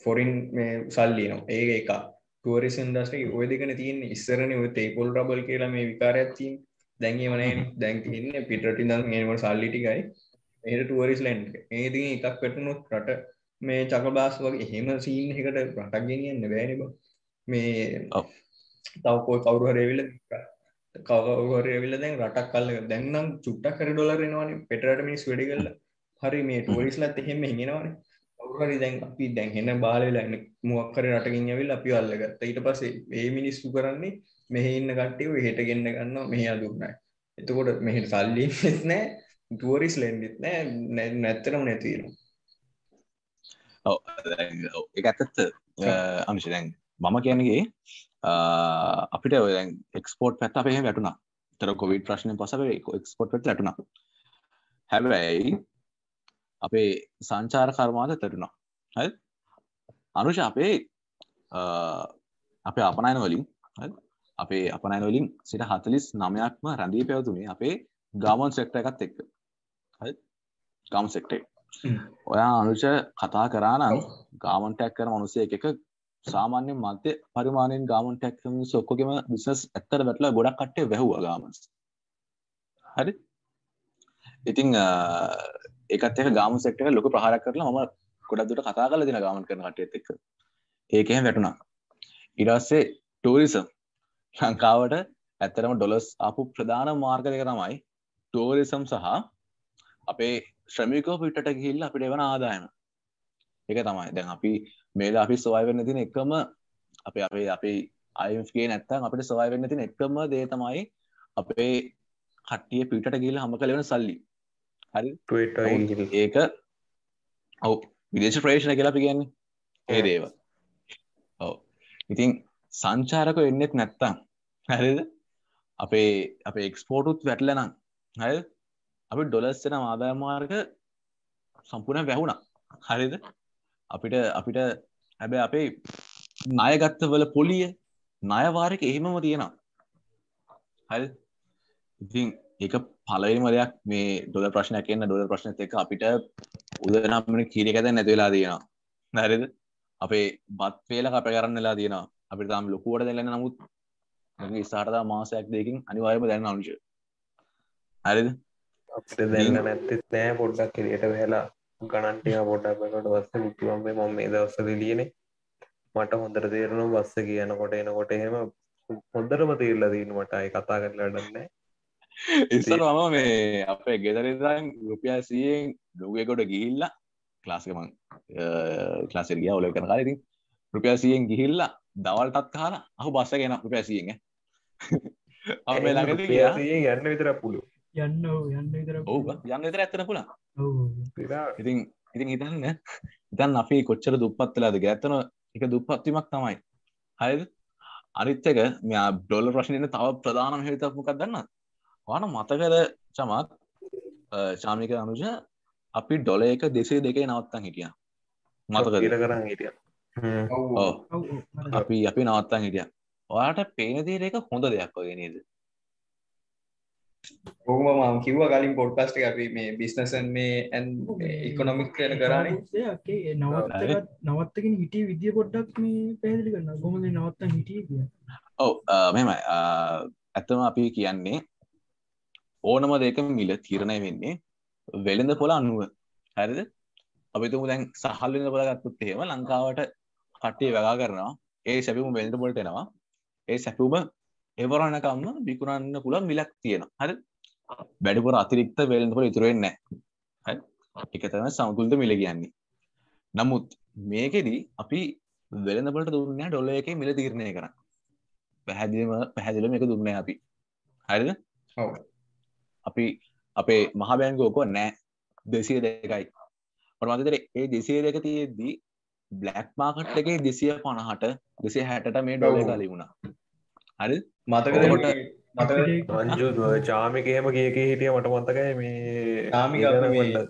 ෆොරින් මේ සල්ලි නවා ඒ එක ටුවරිස් ඉන්දස්ට්‍රි ඔය දෙකන තියන්න. ඉස්සරන ඔය තේපොල් රබල් කියලා මේ විකාරයක්තින් දැන්ගේ වනේ දැන් තියන්න පිටට දම් ඒවට සල්ලිටිකයි ඒට ටුවරිස් ලැන්ඩ් ඒති එකක් පැටනුත් රට මේ චක බාස් වගේ එහෙම සීන් එකට රටක් ගෙනියන්න බෑනිබ මේ තවකෝ කවරු හරේවිල කවර විල දැන් රටක් කල්ල දැන්නම් චුට්ටක් කර ඩොලරෙනවාන පෙටරට මිනිස් වැඩි කල්ල හරි මේ ටුවරිස්ලත් එහෙම හිගෙනවාන කවුහරි දැන් අපි දැන්හෙන බාලවෙලා මුවක්කර රටකින් ඇවිල් අපි අල්ලගත්ත. ඊට පසේ ඒ මිනිස්සු කරන්නේ මෙහ ඉන්න කට්ටියව හෙට ගෙන්න්න ගන්න මෙහ අදුන්නයි එතකොට මෙහට සල්ලි නෑ ටුවරිස් ලෙන්ඩිත් නෑ නැත්තරම නැතිීරු එක ඇත්තත්ත අංශ දැන් මම කියනගේ අපිට එක්ස්පෝට් පැත් අපේ වැටුණා. තර කොවිඩ ප්‍රශ්නය පසව එක්ස්පෝට් පැත් ඇටුණා හැබැයි අපේ සංචාර කර්මාද තැරුණා හ අනුෂ අපේ අපේ අපනයන වලින් අපේ අපනයන වලින් සිට හතලිස් නමයක්ම රැඳී පැවතුනේ අපේ ගාමන් සෙක්ට එකත් එක්ක. ගම් සෙක්ටේ ඔයා අනුෂ කතා කරානම් ගාමන්ටැක් කර මනුසය එක සාමාන්‍ය මධ්‍ය පරිමාණයෙන් ගාමන් ටැක්ම සොක්කොගෙම බිස්නස් ඇත්තර වැටලා ගොඩක් කට්ටේ වැැහුව ගාමස් හරි. ඉතිං ඒකත් එක ගාම සෙක්ටක ලොක ප්‍රහාර කරලා මම ගොඩක් දුට කතා කල දින ගාමන් කරන කටයත් එක්ක. ඒකහ වැටුණා. ඉරස්සේ ටූරිසම් ලංකාවට ඇත්තරම ඩොලස් අපපු ප්‍රධාන මාර්ග දෙක තමයි ටෝරිසම් සහ අපේ ශ්‍රමිකෝ පිටට ගිහිල්ල අපිට එවන ආදායම. එක තමයි. දැන් අපි මේලා අපි සොවයි වෙන්න තින එකම අප අපේ අපි අයිගේ නැත්තන් අපිට සොවයි වෙන්න තින එකම දේ තමයි අපේ කට්ටිය පිටට ගිල හම කලවන සල්ලි. හරි? ඒක ඔව. විදේශ ප්‍රේෂණ කියලා අපි කියන්නේ. ඒ දේව. ඔව. ඉතින් සංචාරක එන්නෙත් නැත්තම් හැරිද? අපේ අප එක්ස්පෝටුත් වැටලනම් හය අපි ඩොලස්සෙන ආදායමාර්ග සම්පූර්ණ වැැහුණා. හරිද අපිට අපිට හැබැ අපේ ණයගත්තවල පොලිය ණයවාරක එහෙමම තියෙනවා. හරි? ඉතින් ඒක පලවිම දෙයක් මේ ඩොල ප්‍රශ්නයක් කියන්න ඩොල ප්‍රශ්නත එක අපිට උදනම්මන කීරකද නැතිවෙලා තියෙනවා. නැරද අපේ බත් වේල අප කරන්නලා තියෙනවා. අපිට තාම් ලොකුවට දෙලන්න නමුත් ස්ථාටතා මාසයක් දෙකින් අනිවාර්ම දැන්න අනුෂ හරිද? අපිට දැන්න නැත්තෙත් නෑ පොඩ්ඩක් කෙරට වෙලා ගණන්ටිය පොඩ්ඩක්කට වස්ස මුතුවම්ේ මම මේ දවස්සද ලියනේ. මට හොඳර තේරනු බස්ස කියනකොට එනකොට එහෙම හොඳරම තේල්ල දීන මටයි කතා කරලඩන්න ඉස්සර මම මේ අපේ ගෙදරදන් රුපියා සියෙන් ලොගකොට ගිහිල්ලා ක්ලාස්කමන් ක්ලාසිරිය ඔල කන කාලති රුපියා සියෙන් ගිහිල්ලා දවල්ටත් කාලා අහු බස්ස ගෙන රුපියා සියෙන අප ළඟ යන්න විතර පුළු යන්න යන්න විතර ඔව යන්න විතර ඇත්තන පුලා විරාට ඉතින් ඉතින් හිතන්න ඉතන් අපි කොච්චර දුපත්වෙලාද ගැත්තන එක දුපත්වීමක් තමයි. හයද අනිත්තක මෙයා ඩොල ප්‍රශ්නයන තව ප්‍රධානම හේතක්මකක් දන්න වාන මතකර චමත් චාමික අනුජ අපි ඩොල එක දෙසේ දෙකේ නවත්තන් හිටිය. මතක ඉර කරන්න හිටිය. ඔව්. අපි අපි නවත්තන් හිටිය. ඔයාට පේන දේර එක හොඳ දෙයක් වගේ නේද ඔහුම මම කිව්ව කලින් පොඩ්කාස්ට් එක අපි මේ බිස්නසන් මේ ඇන් ඉකොනොමික් කරානේ ේ නවත්ත නවත්තගෙන හිටිය විදිිය පොඩ්ඩක් මේ පැදිලි කරන්න ගොමද නවත්තන් හිටිය කිය ඔව් මෙමයි ඇත්තම අපි කියන්නේ ඕනම දෙක මිල තීරණය වෙන්නේ වෙළඳ පොළ අනුව හැරිද අපිතුම දැන් සහල්ලන්න පොළ ගත්තුත් එහෙම ලංකාවට කට්ටිය වගා කරනවා ඒ සැපිම වෙළඳ පොලට එනවා ඒ සැපුම එවරණකම්ම විකුණන්න පුළන් මිලක් තියෙන හරි? වැඩිපුර අතිරික්ත වෙළඳ පොළ ඉතුරුවෙන්නේ නැහැ. එක තමයි සමතුලිත මිල කියන්නේ. නමුත් මේකෙදී අපි වෙළඳපොළට දුන්නේ ඩොලර් එකේ මිල තීරණය කරා පැහැදිලිම පැහැදිලිම එක දුන්නේ අපි. හරිද? ඔව්. අපි අපේ මහ බැංකුවක නෑ දෙසිය දෙකයි පරමතර ඒ දෙසිය දෙක තියෙද්දී බ්ලක් මාකට් එකේ දෙසිය පණහට දෙසේ හැට මේ ඩොල ඔව්. කලි වුණා හරි. මතකද ඔකට- මතක මංජු චාමික එහෙම කියක හිටිය මට මතකයි මේ චාමික.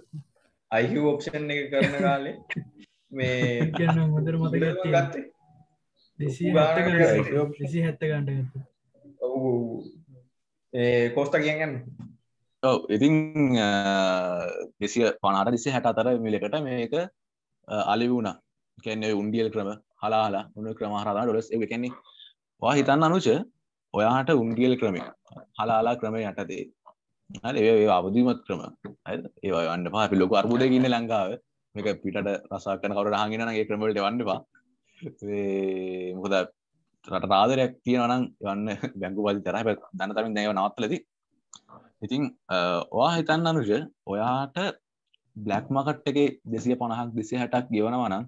අයිහ ඔප්ෂන් එක කරන කාලේ මේ හොඳර මතක ගත්තේ? දෙසි හැත්ත ගත්ත ඔව් ඒ කොස්ට කියගන්න ඔව ඉතින් දෙසිය පනාට දෙසේ හැට අතර මිලකට මේක අලි වුණා. කැන්නේ උන්ඩියල් ක්‍රම හලාලා උන ක්‍රමහරදා ඩොලස් එක කැන්නේ වා හිතන්න අනුච ඔයාට උන්ඩියල් ක්‍රමය හලාලා ක්‍රමය යටතේ. හරි ඒ ඒ අවධීමත් ක්‍රම. හරිද? ඒවා වන්න පා අපි ලොකු අර්බුදයක ඉන්න ලංකාව. මේක පිටට රසක් කරන කවුරුහට අහගෙන නම් ඒ ක්‍රම වලට යවන්න එපා. ඒ මොකද රට ආදරයක් තියෙනවා නම් යන්න බැංකු පොලි තරහ. දන්න තරමින් දැන් ඒවා නවත්තලදී ඉතින්. අ, ඔයා හිතන්න අනුජ ඔයාට බ්ලක් මකට් එකේ දෙසිය පණහක් දෙසිය හැටක් ගෙවනවා නම්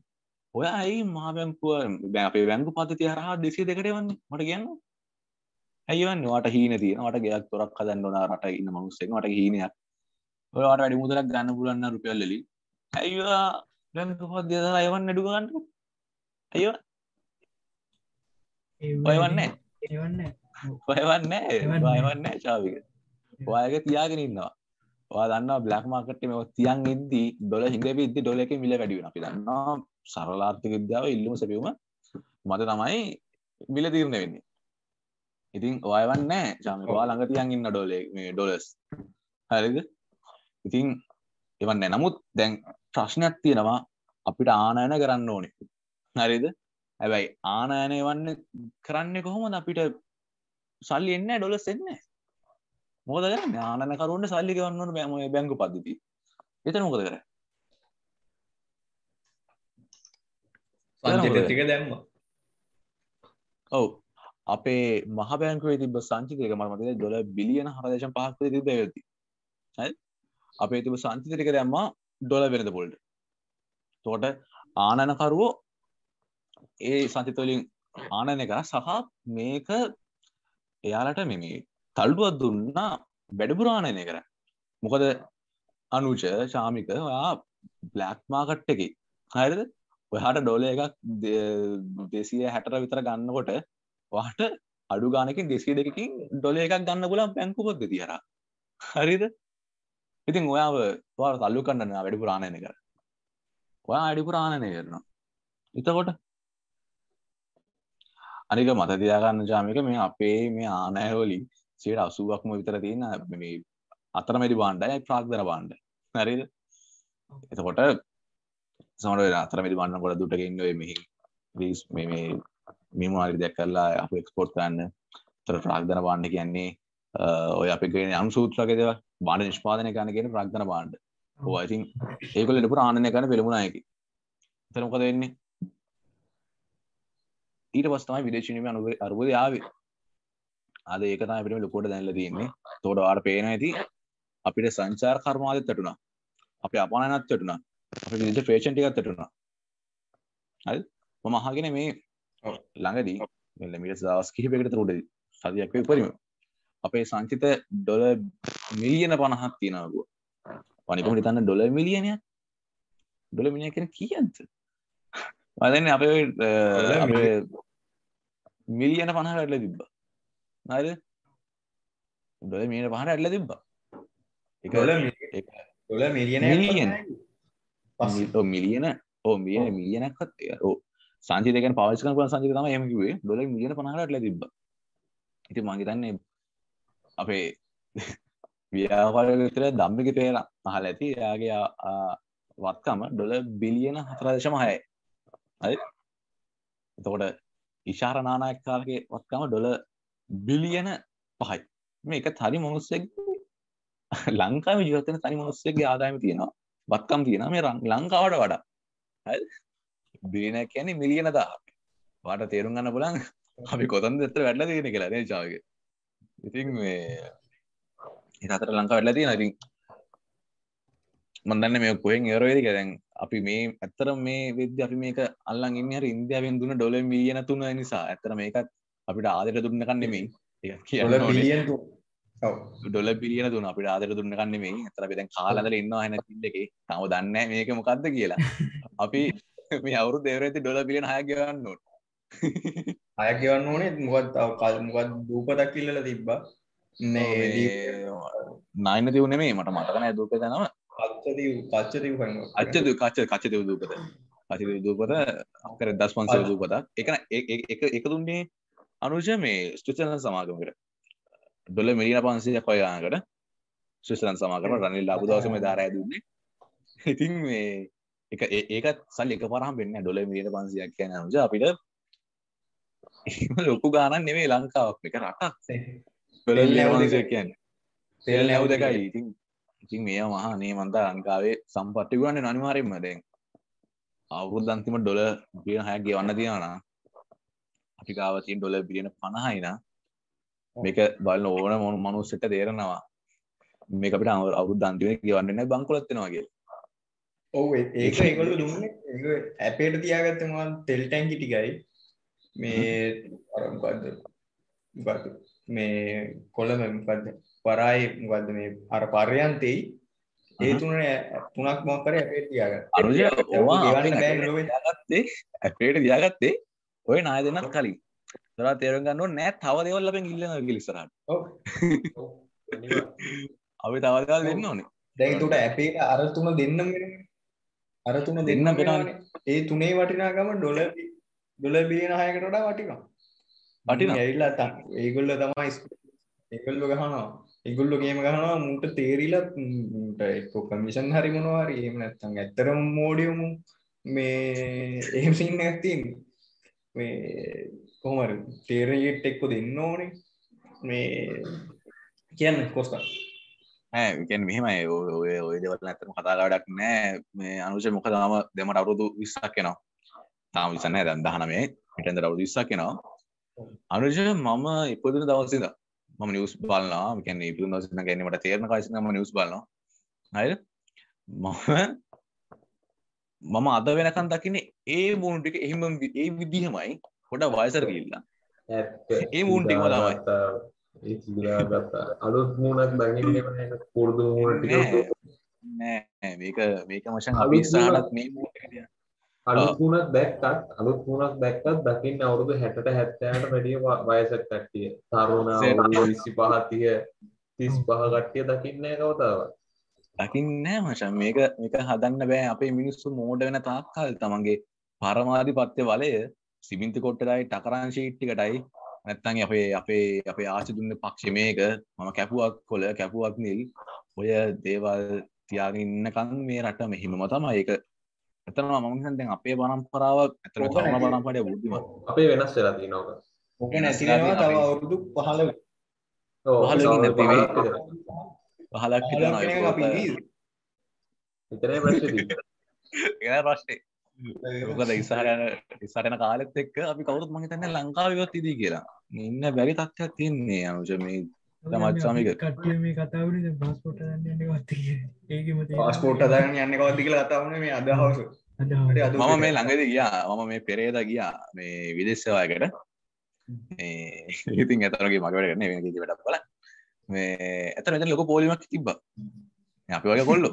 ඔය ඇයි මහා බැංකුව බැ අපේ බැංකු පද්ධතිය හරහා දෙසිය දෙකට වන්නේ මට කියන්න. ඇයිවන්න වාට හීන තියෙන වට ගෙයක් තොරක් හදන්න ඕන. රට ඉන්න මනුස්සෙක් මට හීනයක්. ඔයාට වැඩි මුදලක් ගන්න පුලන්න රුපියල්ලලි ඇයිවා බැංකු පද්ධතිය හරහා එවන්න ඩු ගන්න? ඇයිව ඔයවන්නේ ඔයවන්නේ. ඔයවන්නේ චාවික ඔයගේ තියාගෙන ඉන්නවා. ඔයා දන්නවා බ්ලක් මාකට් මේ තියන් ඉද්දි ඩොල හිඟ ඉද්දි ඩොල එකේ මිල වැඩි වෙනවා. අපි දන්නවා සරලාර්ථක විද්‍යාව ඉල්ලුම සැපයුම මත තමයි මිල තීරණය වෙන්නේ. ඉතින් ඔයවන්නේ චාමික ඔයා ළඟ තියන් ඉන්න ඩොල මේ ඩොලර්ස්. හරිද? ඉතින් එවන්නේ. නමුත් දැන් ප්‍රශ්නයක් තියෙනවා. අපිට ආනයන කරන්න ඕනේ. හරිද? හැබැයි ආනයනය වන්න කරන්නේ කොහොමද? අපිට සල්ලි එන්න ඩොලස් එන්න මොද කරන්න? ආනකරුන්ට සල්ලි ගවන්නට බෑම බැංගු පද්ධති එත මොකද කර සංචිත ටික දැම්ම. ඔව්. අපේ මහ බැංකුවේ තිබ සංචිතක මතේ ඩොල බිලියන හරදශම් පහක්ත තිබ ඇති අපේ තිබ සංචිතක දැම්මා ඩොල වෙනද පොල්ට. තෝට ආනනකරුවෝ ඒ සංචිතවලින් ආනන එක සහ මේක එයාලට මෙම තල්ඩුවත් දුන්නා වැඩපුරාණයනය කර මොකද අනුච ශාමික ඔයා බ්ලක් මාකට් එක. හරිද ඔයාට ඩොල එකක් දෙසිය හැටර විතර ගන්නකොට වාට අඩු ගානකින් දෙසිය දෙකින් ඩොල එකක් ගන්න පුලන් බැංකු පොද්ද තියර හරිද? ඉතින් ඔයාව වා තල්ලු කන්නන්න වැඩි පුරාණයන කර ඔයා අඩි පුරාණනය කරනවා එතකොට අනික මත තියාගන්න ජාමික මේ අපේ මේ ආනයවලින් සේට අසුවක්ම විතර තියෙන මේ අතරමැදි බාණ්ඩයි ප්‍රාග්දර බාණ්ඩ. හරිද? එතකොට සමට අතරමැදි බන්න කොට දුටගන්න මෙහි ්‍රීස් මේ මිමවාරි දෙයක් කරලා අප එක්ස්පෝර්ට් කරන්න. තර ප්‍රාග්ධන බාණ්ඩ කියන්නේ ඔය අපිගෙන යම් සූත්‍රකෙද බාඩ නිෂ්පාදනය ගන්න කියෙන ප්‍රාග්ධන බාණ්ඩ. ඕයිතින් ඒකොල එට ප්‍රාණය කන පෙළමුණයකි තනොකද වෙන්නේ? ඊට පස්තමයි විදේශනීම අනුව අරුවද යාවේ අද ඒකතම පිටම ලොකොට දැල්ල තියෙන්නේ. තෝට වාට පේන ඇති අපිට සංචාර කර්මාදත් තටුණා අප අපානනත් තටුණා අප විදිට ෆේෂන් ටිකත් තටුණා හල් මම අහගෙන මේ. ළඟදී මිට දවස් කිහිපෙකට තුරට සතියක් පරිම අපේ සංචිත ඩොල මිලියන පණහක් තියෙනකුව පනිකම හිතන්න ඩොල මිලියනයක්? ඩොල මිනිය කෙන කියන්ත වදන්න අප මිලියන පණහ වැඩල තිබ්බ. නද ඩොල මීට පහට ඇල්ල තිබ්බා. එක ඩොල මිලියන මිලියන ඕ මිලියන මිලියනක්ත් ඕ සංජිතකන පවස්කන පුල සංජිත තම එමකිවේ ඩොල මිලියන පනහටල තිබ ඉති මංගිතන්නේ අපේ ව්‍යාපාර විතර දම්මික පේර අහල ඇති. යාගේ වත්කම ඩොල බිලියන හතරදශම හය අයි එතකොට ඉශාර නානායක්කාරගේ වත්කම ඩොල බිලියන පහයි. මේ එක හරි මොනුස්සෙක් ලංකාව ජීවතන තනි මොනුස්සෙක්ගේ ආදායම තියෙනවා වත්කම් තියෙන මේ ලංකාවට වඩා. බිලියන කියන්නේ මිලියන දා වාට තේරුම් ගන්න පුලන් අපි කොතන් දෙතර වැඩල තියෙන කියලා චාවගේ ඉතින් මේ අතර ලංකා වැඩලා තියෙන ඉතින් මන්දන්න මේ කොහෙන් ඒරවේදි දැන් අපි මේ ඇත්තර මේ විද්‍ය අපි මේක අල්ලන් ඉන්න හරි ඉන්දියාවෙන් දුන්න ඩොල මිලියන තුන නිසා. ඇත්තර මේකත් අපිට ආදරට දුන්නකන් නෙමෙයි. බිලියන් ඩොල බිලියන දුන අපිට ආදර දුන්නකන් නෙමෙයි. ඇත්තර අපි දැන් කාලදල ඉන්නවා හැන තිල්ල එකේ. තම දන්නේ මේක මොකක්ද කියලා. අපි මේ අවුරු දෙවරඇති ඩොල බිලියන හය ගවන්න ඕන. අය ගෙවන්න ඕනේ. මොකත් කල් මොකත් දූපතක් කිල්ලල තිබ්බා? නයින තිවුණ මේ මට මතකන ඇදූප තනම. අච්චද කච්ච කච්ච දෙව දූපත අචි දූපත අකර දස් පන්සල් දූපතක් එක එක දුන්නේ අනුෂ මේ ස්ටිචන සමාගමකට ඩොල මිලියන පන්සිය කොයයාකට ශිෂලන් සමාකරන රනිල් ලාබු දවසම ධාරය දුන්නේ. ඉතින් මේ එක ඒකත් සල් එක පරහම් වෙන්න ඩොල මිලියන පන්සියක් කියන අනුජ අපිට ලොකු ගානන් නෙවේ ලංකාවක් එක රටක්. කියන්න. තෙල් නැව් දෙකයි ඉතින් ඉතින් මේ මහා නේ මන්ත ලංකාවේ සම්පට්ටිගුවන්න අනිවාරෙන්ම දැන්. අවුරුද් අන්තිම ඩොල බියන හැක් ගෙවන්න තියෙනවා අපි කාවතින් ඩොල බිලියන පණහයින මේක බලන ඕන මොන මනුස්සට තේරෙනවා. මේ අපිට අවුරුද් අන්තිම ගෙවන්නන බංකොලත්වෙනවාගේ ඔව ඒක ඒකොල්ල දුන්න. ඇපේට තියාගත්තම තෙල් ටැන්කි ටිකයි මේ අරම්පද මේ කොළම මොකක්ද පරායි මොකක්ද මේ? අර පර්යන්තෙයි ඒ තුන තුනක් මොකර අපේ තියාගන්න අනුජ ගත්තේ ඇපේට දියාගත්තේ ඔය නාය දෙන්නත් කලින් තර තේරුම් ගන්න නෑ. තව දෙවල් අපෙන් ඉල්ලන ගිලිසරට අපි තවදල් දෙන්න ඕනේ. දැන් තුට ඇපේ අර තුන දෙන්නම් අර තුන දෙන්න පෙන ඒ තුනේ වටිනාගම ඩොල ඩොල බිලියන හයකට වඩා වටිනවා. වටින ඇල්ලා තම් ඒගොල්ල තමයි ඒගොල්ල ගහනවා. ඒගොල්ල ගේම ගහනවා. මුට තේරිලත් එක්කෝ කමිෂන් හරි මොනවාරි එහෙම නැත්තම් ඇත්තරම මෝඩියමු. මේ එහෙම සින්න ඇතින් මේ කොහමර තේරයට එක්කො දෙන්න ඕනේ. මේ කියන්න කොස්තා. ඇැන් මෙහෙමයි. ඔය ඔය දෙවල ඇතරම කතාගඩක් නෑ. මේ අනුෂ මොක තාම දෙමට අවුරුදු විස්සක් කෙනවා තාම විසන්න දැන් දහනමේ පිටන්ද අවුදු විස්සක් කෙනවා අනුෂ මම ඉපදන දවසිද මම නිවස් බලන්නා කැන ඉපු දවසන ගැනීමට තේරන කාසිනම නිවස් බලනවා. හය මම මම අද වෙනකන් දකින ඒ මූුණටික එහෙම ඒ විදිහමයි. හොඩ වයසර කිල්ලා ඒ මූන්ටිම තමයි. අලුත් මූුණක් දකින්න පුරදු මූට නෑ. මේක මේක මශන් අවිස්සාලත් මේ අලුත්මුණක් දැක්කත් අලුත් මුණක් දැක්කත් දකින්න අවුරුදු හැට හැත්තෑට වැඩිය වයසක් කට්ටිය. තරුණ විසි පහතිය තිස් පහ කට්ටිය දකින්නේ කවතාව දකින්නෑ මචන් මේක මේක හදන්න බෑ. අපේ මිනිස්සු මෝඩ වෙන තාක්කල් තමන්ගේ පරමාධි පත්්‍ය වලය සිබින්ති කොට්ටටයි ටකරන් ශීට්ටිකටයි නැත්තන් අපේ අපේ අපේ ආචි දුන්න පක්ෂ මේක. මම කැපුවක් කොල කැපුවක් නිල්. ඔය දේවල් තියාගන්නකන් මේ රට මෙහිමම තම ඒක එතනවා මම දැන් අපේ පරම්පරාව ඇතර තම පරම්පරය බුද්ධිම අපේ වෙනස් වෙලා තිනෝක ඕක නැතිනවා තව අවුරුදු පහල පහලක් විතරයි ප්‍රශ්න එ ප්‍රශ්නේ මොකද ඉස්සාහන ඉස්සාටන කාලෙත් එක්ක අපි කවුරුත් මහිතන්න ලංකාවවත් ඉදී කියලා. ඉන්න බැරි තත්ත්යක් තියන්නේ අනුජ මේ මත්සාමික කට්ටිය මේ කතාවන පස්පොට ඒ පාස්පෝට් අදන්න යන්න කවති කියලා. කතාවන මේ අදහවස මම මේ ළඟද ගියා. මම මේ පෙරේද ගියා. මේ විදෙස්සවායකට ඉතින් ඇතරගේ මගට කරන වෙන වැඩක් බල මේ ඇතර මෙත ලොක පෝලිමක් තිබ්බ. අපි වගේ කොල්ලො.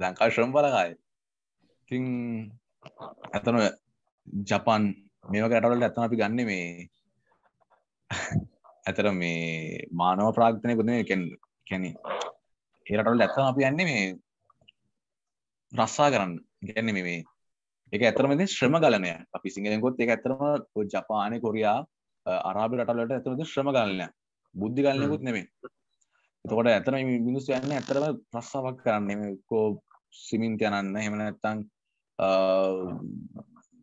ලංකා ශ්‍රම් බලකාය ඉතින් ඇතන ජපන් මේක රටවලට ඇතන අපි ගන්න මේ ඇතර මේ මානව ප්‍රාග්තනය ගුණ කැන ඒරටවල ඇත්තම අපි යන්නේ මේ රස්සා කරන්න. ගැන්න මේ එක ඇතරමද ශ්‍රම ගලනය. අපි සිංහලකොත් එක ඇතරම ජපානය කොරයා අරාබි රටලට ඇතරද ශ්‍රම ගලනය බුද්ධි ගලනයකුත් නෙමේ එතකොට ඇතන මිනිස් යන්න ඇතරම ප්‍රස්සාවක් කරන්න. කෝ සිමින්ත යනන්න හෙම නැත්තං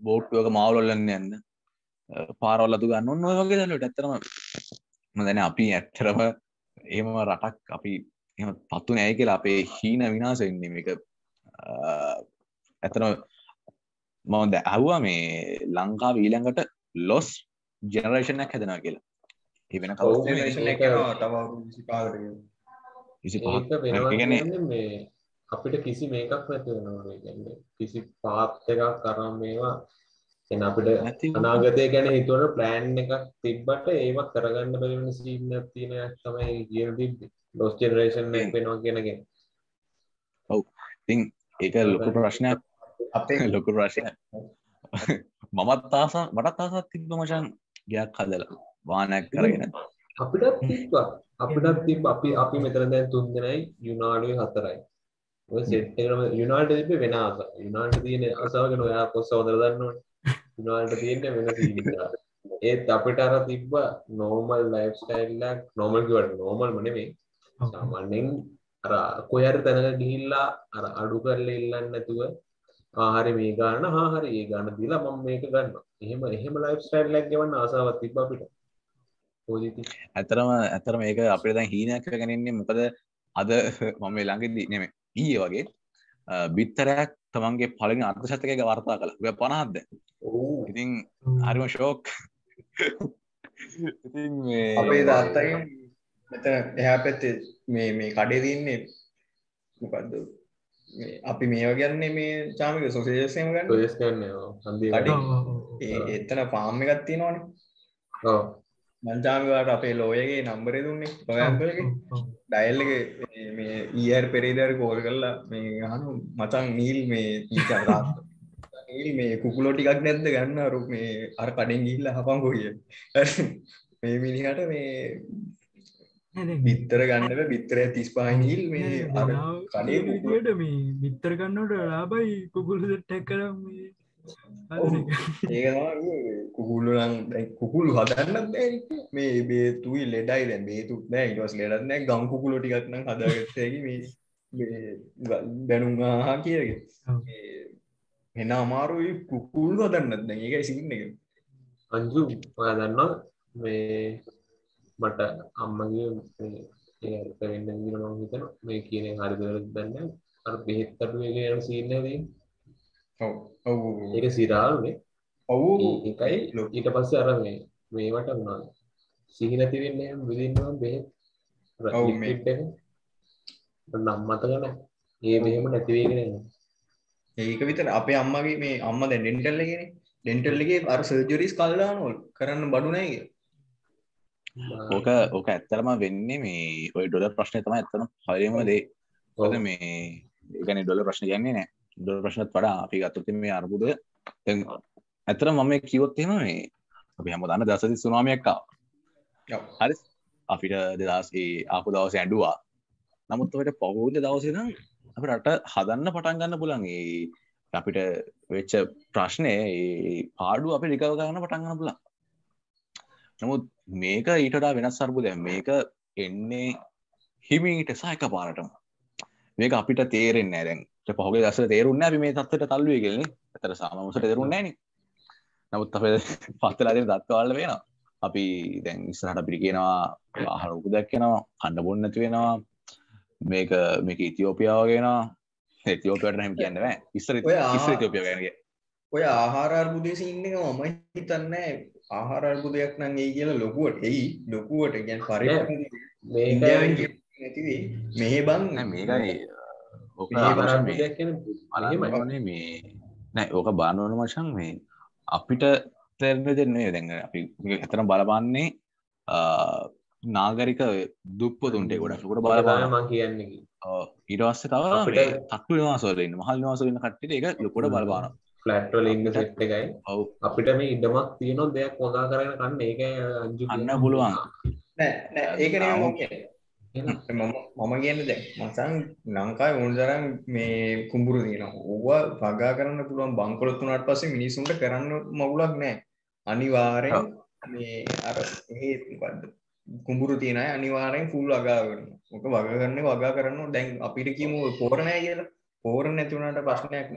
බෝට්ුවක මවුලොල්ලන්න යන්න පාරවල්ලතු ගන්න ඔන්න වගේ දලට ඇතරම දැන අපි ඇත්තරම ඒම රටක් අපි පත්තු නෑ කියලා අපේ හීන විනාසෙන්නේ එක ඇතන මද ඇහවා මේ ලංකා ඊළඟට ලොස් ජනරේෂණයක් හැදෙන කියලා. එවෙන ගැන මේ අපිට කිසි මේකක් නැති වෙනවා ගැන්න කිසි පාත් එකක් කරම් මේවා එන අපිට අනාගතය ගැන හිතුවට ප්ලෑන් එකක් තිබ්බට ඒවත් කරගන්න බැරිවෙන සීන්න තියෙන තමයි කියන තිබ්බ. ලොස් ජෙනරේෂන් වෙනවා කියනගෙන ඔව්. ඉතින් ඒක ලොකු ප්‍රශ්නයක්. අපේ ලොකු ප්‍රශ්නය මමත් තාස මටත් තාසත් තිබ්බ මචන් ගයක් හදලා. වානයක් කරගෙන අපිටත් තිබ්බ. අපිටත් තිබ අපි අපි මෙතන දැන් තුන් දෙනයි යුනාඩුවේ හතරයි යුනාට තිබ වෙන ආස යුනාට තියෙන අසාගෙන ඔයා පොස්ස හොදර දන්නවට යුනාට තියෙන වෙන ඒත් අපිට අර තිබ්බ නෝමල් ලයිෆ්ස්ටයිල්ලක් නොමල්කිවට නෝමල් මනෙමේ සාමාන්‍යෙන් අර කොයර තැනක ගිහිල්ලා අර අඩු කරල ඉල්ලන්න නැතුව ආහරි මේ ගන්න හාහරි ඒ ගන්න දිලා මම මේක ගන්න එහෙම එහෙම ලයිෆ්ස්ටයිල්ලක් ගෙවන්න ආසාවත් තිබ්බ අපිට. ඇතරම ඇතර මේක අපේ දැන් හීනයක් ගැනෙන්නේ මොකද අද මම ළඟදී නෙමෙ ඊයේ වගේ බිත්තරයක් තමන්ගේ පලින් අර්ථ ශතකක වර්තා කළ. ඔය පනහත්ද ඉතින් හරිම ශෝක් අපේ දත්තයි මෙතන එහා පැත්තේ මේ මේ කඩේ තින්නේ මොකක්ද අපි මේවා ගන්නේ මේ චාමික සොසේජසයම ගන්න? එතන පාම්ම එකත් තියෙනවානේ. මංචාමිවාට අපේ ලෝයගේ නම්බර දුන්නේ. ඔයම්පලගේ ඩයිල්ලගේ මේ ඊර් පෙරේදර කෝල් කරලා මේ හනු මචන් නීල් මේ ඊචරා නීල් මේ කුකුලෝ ටිකක් නැද්ද ගන්න අරු මේ අර කඩෙන් ගිල්ල හපන් කොහිය මේ මිනිහට මේ බිත්තර ගන්නක බිත්තර තිස් පාහිල් මේ අර කඩේ විදියට මේ බිත්තර ගන්නට ලාබයි කුකුල් ටැක් කරම් ඒ කුකුල්ලුලන් කුකුළු හදන්නත් බෑ මේ බේතුයි ලෙඩයි. දැන් බේතුත් නෑ. ඉටස් ලෙඩත් නෑ. ගම් කුකුලු ටිකක්න හදාගත්තකි මේ දැනුම්හා කියගේ එන අමාරුයි කුකුල්ලු හදන්නත් දැන්. ඒකයි සින්න එක. අංජු ඔයා දන්නවා මේ මට අම්මගේ ඒත වෙන්න මම හිතන මේ කියන හරිදර දන්න අර බෙහෙත් අඩුවගේ යන සීන්නදී ඒක සිරාල්නේ ඔවු එකයි ඊට පස්සේ අර මේ මේවට වුණා සිහි නැති වෙන්නේ විදින්නවා බෙහෙත්. නම් මතකන ඒ මෙහෙම නැති වෙගෙන යනවා ඒක විතර අපේ අම්මගේ මේ අම්ම දැන් ඩෙන්ටල්ලගෙන ඩෙන්ටල්ලගේ අර සර්ජරිස් කල්ලානොල් කරන්න බඩු නෑ ඕක ඕක ඇත්තරම වෙන්නේ මේ ඔය ඩොල ප්‍රශ්නය තම ඇත්තන හරිම දේ. ඔද මේ ඒගන ඩොල ප්‍රශ්න කියන්නේ නෑ ඩොල ප්‍රශ්නත් වඩා අපි ගත්තති මේ අර්බුද ඇතර මම කිවොත්තෙම මේ අපි හැම දන්න දසති සුනාමයක්කා හරි. අපිට දෙදස්ගේ ආපු දවස ඇඩුවා නමුත් ඔට පවුද දවසනම් අප රට හදන්න පටන් ගන්න පුළන්ගේ අපිට වෙච්ච ප්‍රශ්නය පාඩු අපි රිකව ගන්න පටන්ගන්න පුළන් නමුත් මේක ඊටඩා වෙනස් සර්බුද මේක එන්නේ හිමීට සයක පාරටම මේක අපිට තේරෙන් ඇරෙන් පහුගේ දස තේරුන්න අපි මේ තත්වට තල්ලුව ගෙල්න්නේ ඇතර සාමසට තේරුන්නේන නමුත් අප පත්තලාදෙන දත්වල්ල වෙන අපි දැන් ඉස්සරහට පිරි කියෙනවා ආහර උප දැක්කෙනවා කණ්ඩ බොන්න නැති වෙනවා. මේක මේක ඉතිෝපියාවගෙන ඇතිෝපයට හැම කියන්නව ඉස්සර ඉස්සර තිෝපිය ගැනගේ ඔය ආහාරර්බුදේශ ඉන්න මම හිතන්න ආහාරර්බුදයක් නං ඒ කියලා ලොකුවට. එයි ලොකුවට. ගැන් පරි මෙහෙ බං මේකයි මේ නෑ ඕක බානුවන මචන් මේ අපිට තෙරණ දෙන්නේ දැඟ අපි ඇතරම් බලපන්නේ නාගරික දුප්පතුන්ට ගොඩක් කොට බලපාන කියන්නේ. ඊටවස්ස තව තක්ු නිවාසවලන්න මහල් නිවාසලන්න කට්ට එක ලොකොට බලපාන ෆලට්වල ඉන්න සෙට් එකයි. ඔවු. අපිට මේ ඉඩමක් තියනො දෙයක් හොදා කරන කන්න. ඒක අන්න පුළුවන්. ඒක මම කියන්න දැ මසන් ලංකායි ඕනතරම් මේ කුඹුරු තියෙන ඕවා වගා කරන්න පුළුවන් බංකොලොත්තුනට පස්සේ මිනිසුන්ට කරන්න මගුලක් නෑ අනිවාරෙන් මේ අර ඒත්කක්ද කුඹුරු තියෙන අනිවාරෙන් ෆුල් අගාගන්න ඕක වග කරන්න වගා කරන්න දැන් අපිට කියමු පෝරණය කියලා. පෝරණ නැතිවුණට ප්‍රශ්නයක්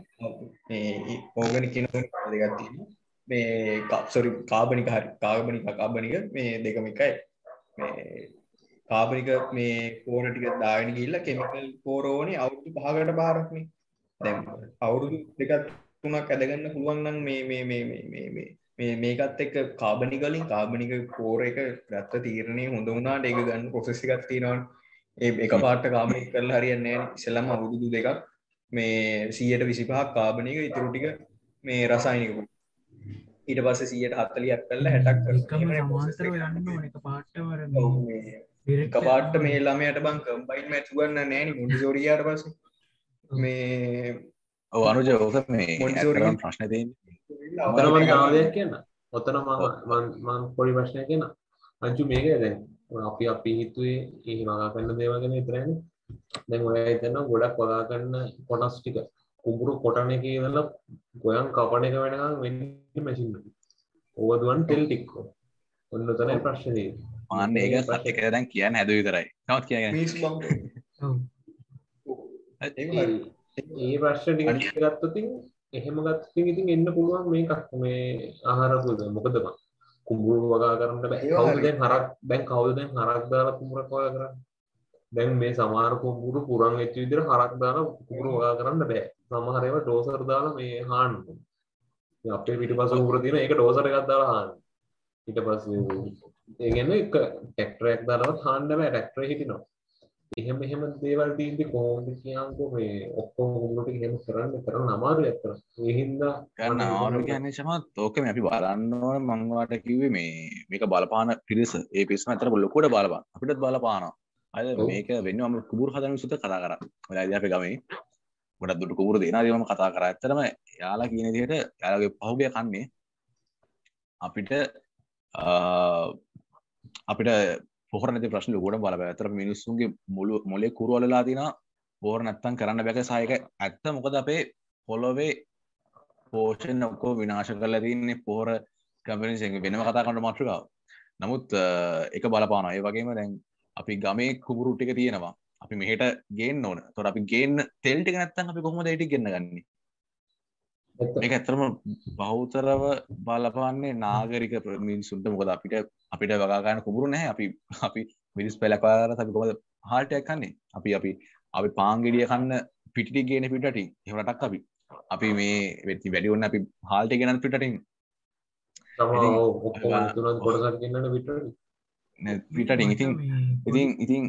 ඕගනි කියන දෙගත්තිීම මේ කප්සොරි කාබනික හරි කාගබනික කාබනික මේ දෙකම එකයි කාබනික මේ පෝර ටික දාගෙන ගිල්ල කෙමිකල් පෝරෝනේ අවුරුදු පහකට බාරක්නේ දැම් අවුරුදු දෙකත් තුනක් ඇදගන්න පුළුවන්නම් මේ මේ මේ මේ මේ මේ මේකත් එක්ක කාබනිකලින් කාබනික පෝර එක ගත්ත තීරණය හොඳ වුණාට ඒක ගන්න පොසෙසි එකක් තියෙනවා ඒ එක පාට කාබනික කරලා හරියන්නේ නැහැ ඉස්සෙල්ලාම අවුරුදු දෙකක් මේ 100ට 25ක් කාබනික ඉතුරු ටික මේ රසායනික ඊට පස්සේ 140ක් කරලා 60ක් කරලා සමාන්තරව යන්න ඕන. එක පාට්ටවර එක පාට්ට මේ ළමයට බං කම්බයින් මැච් ගන්න නෑනි මුඩිසෝරියාට පස්සේ. මේ ඔව අනුජ ඕක මේ ප්‍රශ්න තියන්නේ. ඔතන මම තව දෙයක් කියන්න. ඔතන මම මම පොඩි ප්‍රශ්නයක් කියන්න. අංචු මේක දැන්? අපි අපි හිතුවේ ඒ වගා කරන්න දේවල් ගැන විතරයිනේ දැන් ඔය හිතන ගොඩක් වගා කරන්න කොටස් ටික. කුඹුරු කොටන එක ඉඳලා ගොයන් කපන එක වෙනකන් වෙන්නේ මැෂින් එක. ඕව දුවන් තෙල් ටික. ඔන්න තමයි ප්‍රශ්නේ. මාන්න ඒක සත්‍ය කියලා දැන් කියන්න හැදුව විතරයි. නවත් හරි ඒ ප්‍රශ්න ටික ගත්තොත් එහෙම ගත්තොත් ඉතින් එන්න පුළුවන් මේකක් මේ ආහාර පුද මොකද බං කුඹුරු වගා කරන්න බෑ. කවුද දැන් හරක් දැන් කවුද දැන් හරක් දාලා කුඹුරක් වගා කරන්නේ? දැන් මේ සමහර කුඹුරු පුරන් වෙච්ච විදිහට හරක් දාලා කුඹුරු වගා කරන්න බෑ. සමහර ඒවා ඩෝසර් දාලා මේ හාන්න. අපේ පිටිපස්ස කුඹුර තියෙන ඒක ඩෝසර් එකක් දාලා හාන්න. ඊට පස්සේ ඒ කියන්නේ එක ට්‍රැක්ටරයක් දාලවත් හාන්න බෑ ට්‍රැක්ටරේ හිටිනවා. එහෙම එහෙම දේවල් තියෙද්දි කොහොමද කියන්කෝ මේ ඔක්කොම කුඹුරු ටික එහෙම කරන්න කරන්න අමාරුයි අතන. ඒ හින්දා ගන්න ආරු කියන්නේ සමත් ඕක මේ අපි බලන්න ඕන මං වාට කිව්වේ මේ මේක බලපාන පිරිස. ඒ පිරිසම අතර ලොකුවට බලපාන. අපිටත් බලපානවා. අද මේක වෙන්නේ මම කුඹුරු හදන විසුත කතා කරා. ඉතින් අපේ ගමේ ගොඩක් දුටු කුඹුරු දෙනාදී මම කතා කරා. ඇත්තටම යාලා කියන විදිහට යාලාගේ පහුගිය කන්නේ අපිට අපිට පොහොර නැති ප්‍රශ්න ලොකුවට බලපෑ ඇත්තට මිනිස්සුන්ගේ මුළු මොලේ කුරු වලලා තිනා පොහොර නැත්තම් කරන්න බැක සායක ඇත්ත. මොකද අපේ පොළොවේ පෝෂණ ඔක්කෝ විනාශ කරලා තින්නේ පොහොර කම්පැනිස් වෙනම කතා කරන්න මාතෘකාව. නමුත් එක බලපාන ඒ වගේම දැන් අපි ගමේ කුබුරු ටික තියෙනවා. අපි මෙහෙට ගේන්න ඕන. තොර අපි ගේන්න තෙල් ටික නැත්තම් අපි කොහොමද ඒ ටික ගෙන්න ගන්නේ? මේක ඇත්තටම බහුතරව බලපාන්නේ නාගරික මිනිසුන්ට මොකද අපිට අපිට වගා ගන්න කුඹුරු නැහැ. අපි අපි මිරිස් පැලක් වගාලා අපි කොහොමද හාල්ටයක් කන්නේ? අපි අපි අපි පාන් ගෙඩිය කන්න පිටිටි ගේන පිටටින් එහෙම රටක් අපි. අපි මේ වෙති වැඩි වුණ අපි හාල්ට ගෙනත් පිටටින් පිටටින් ඉතින් ඉතින් ඉතින්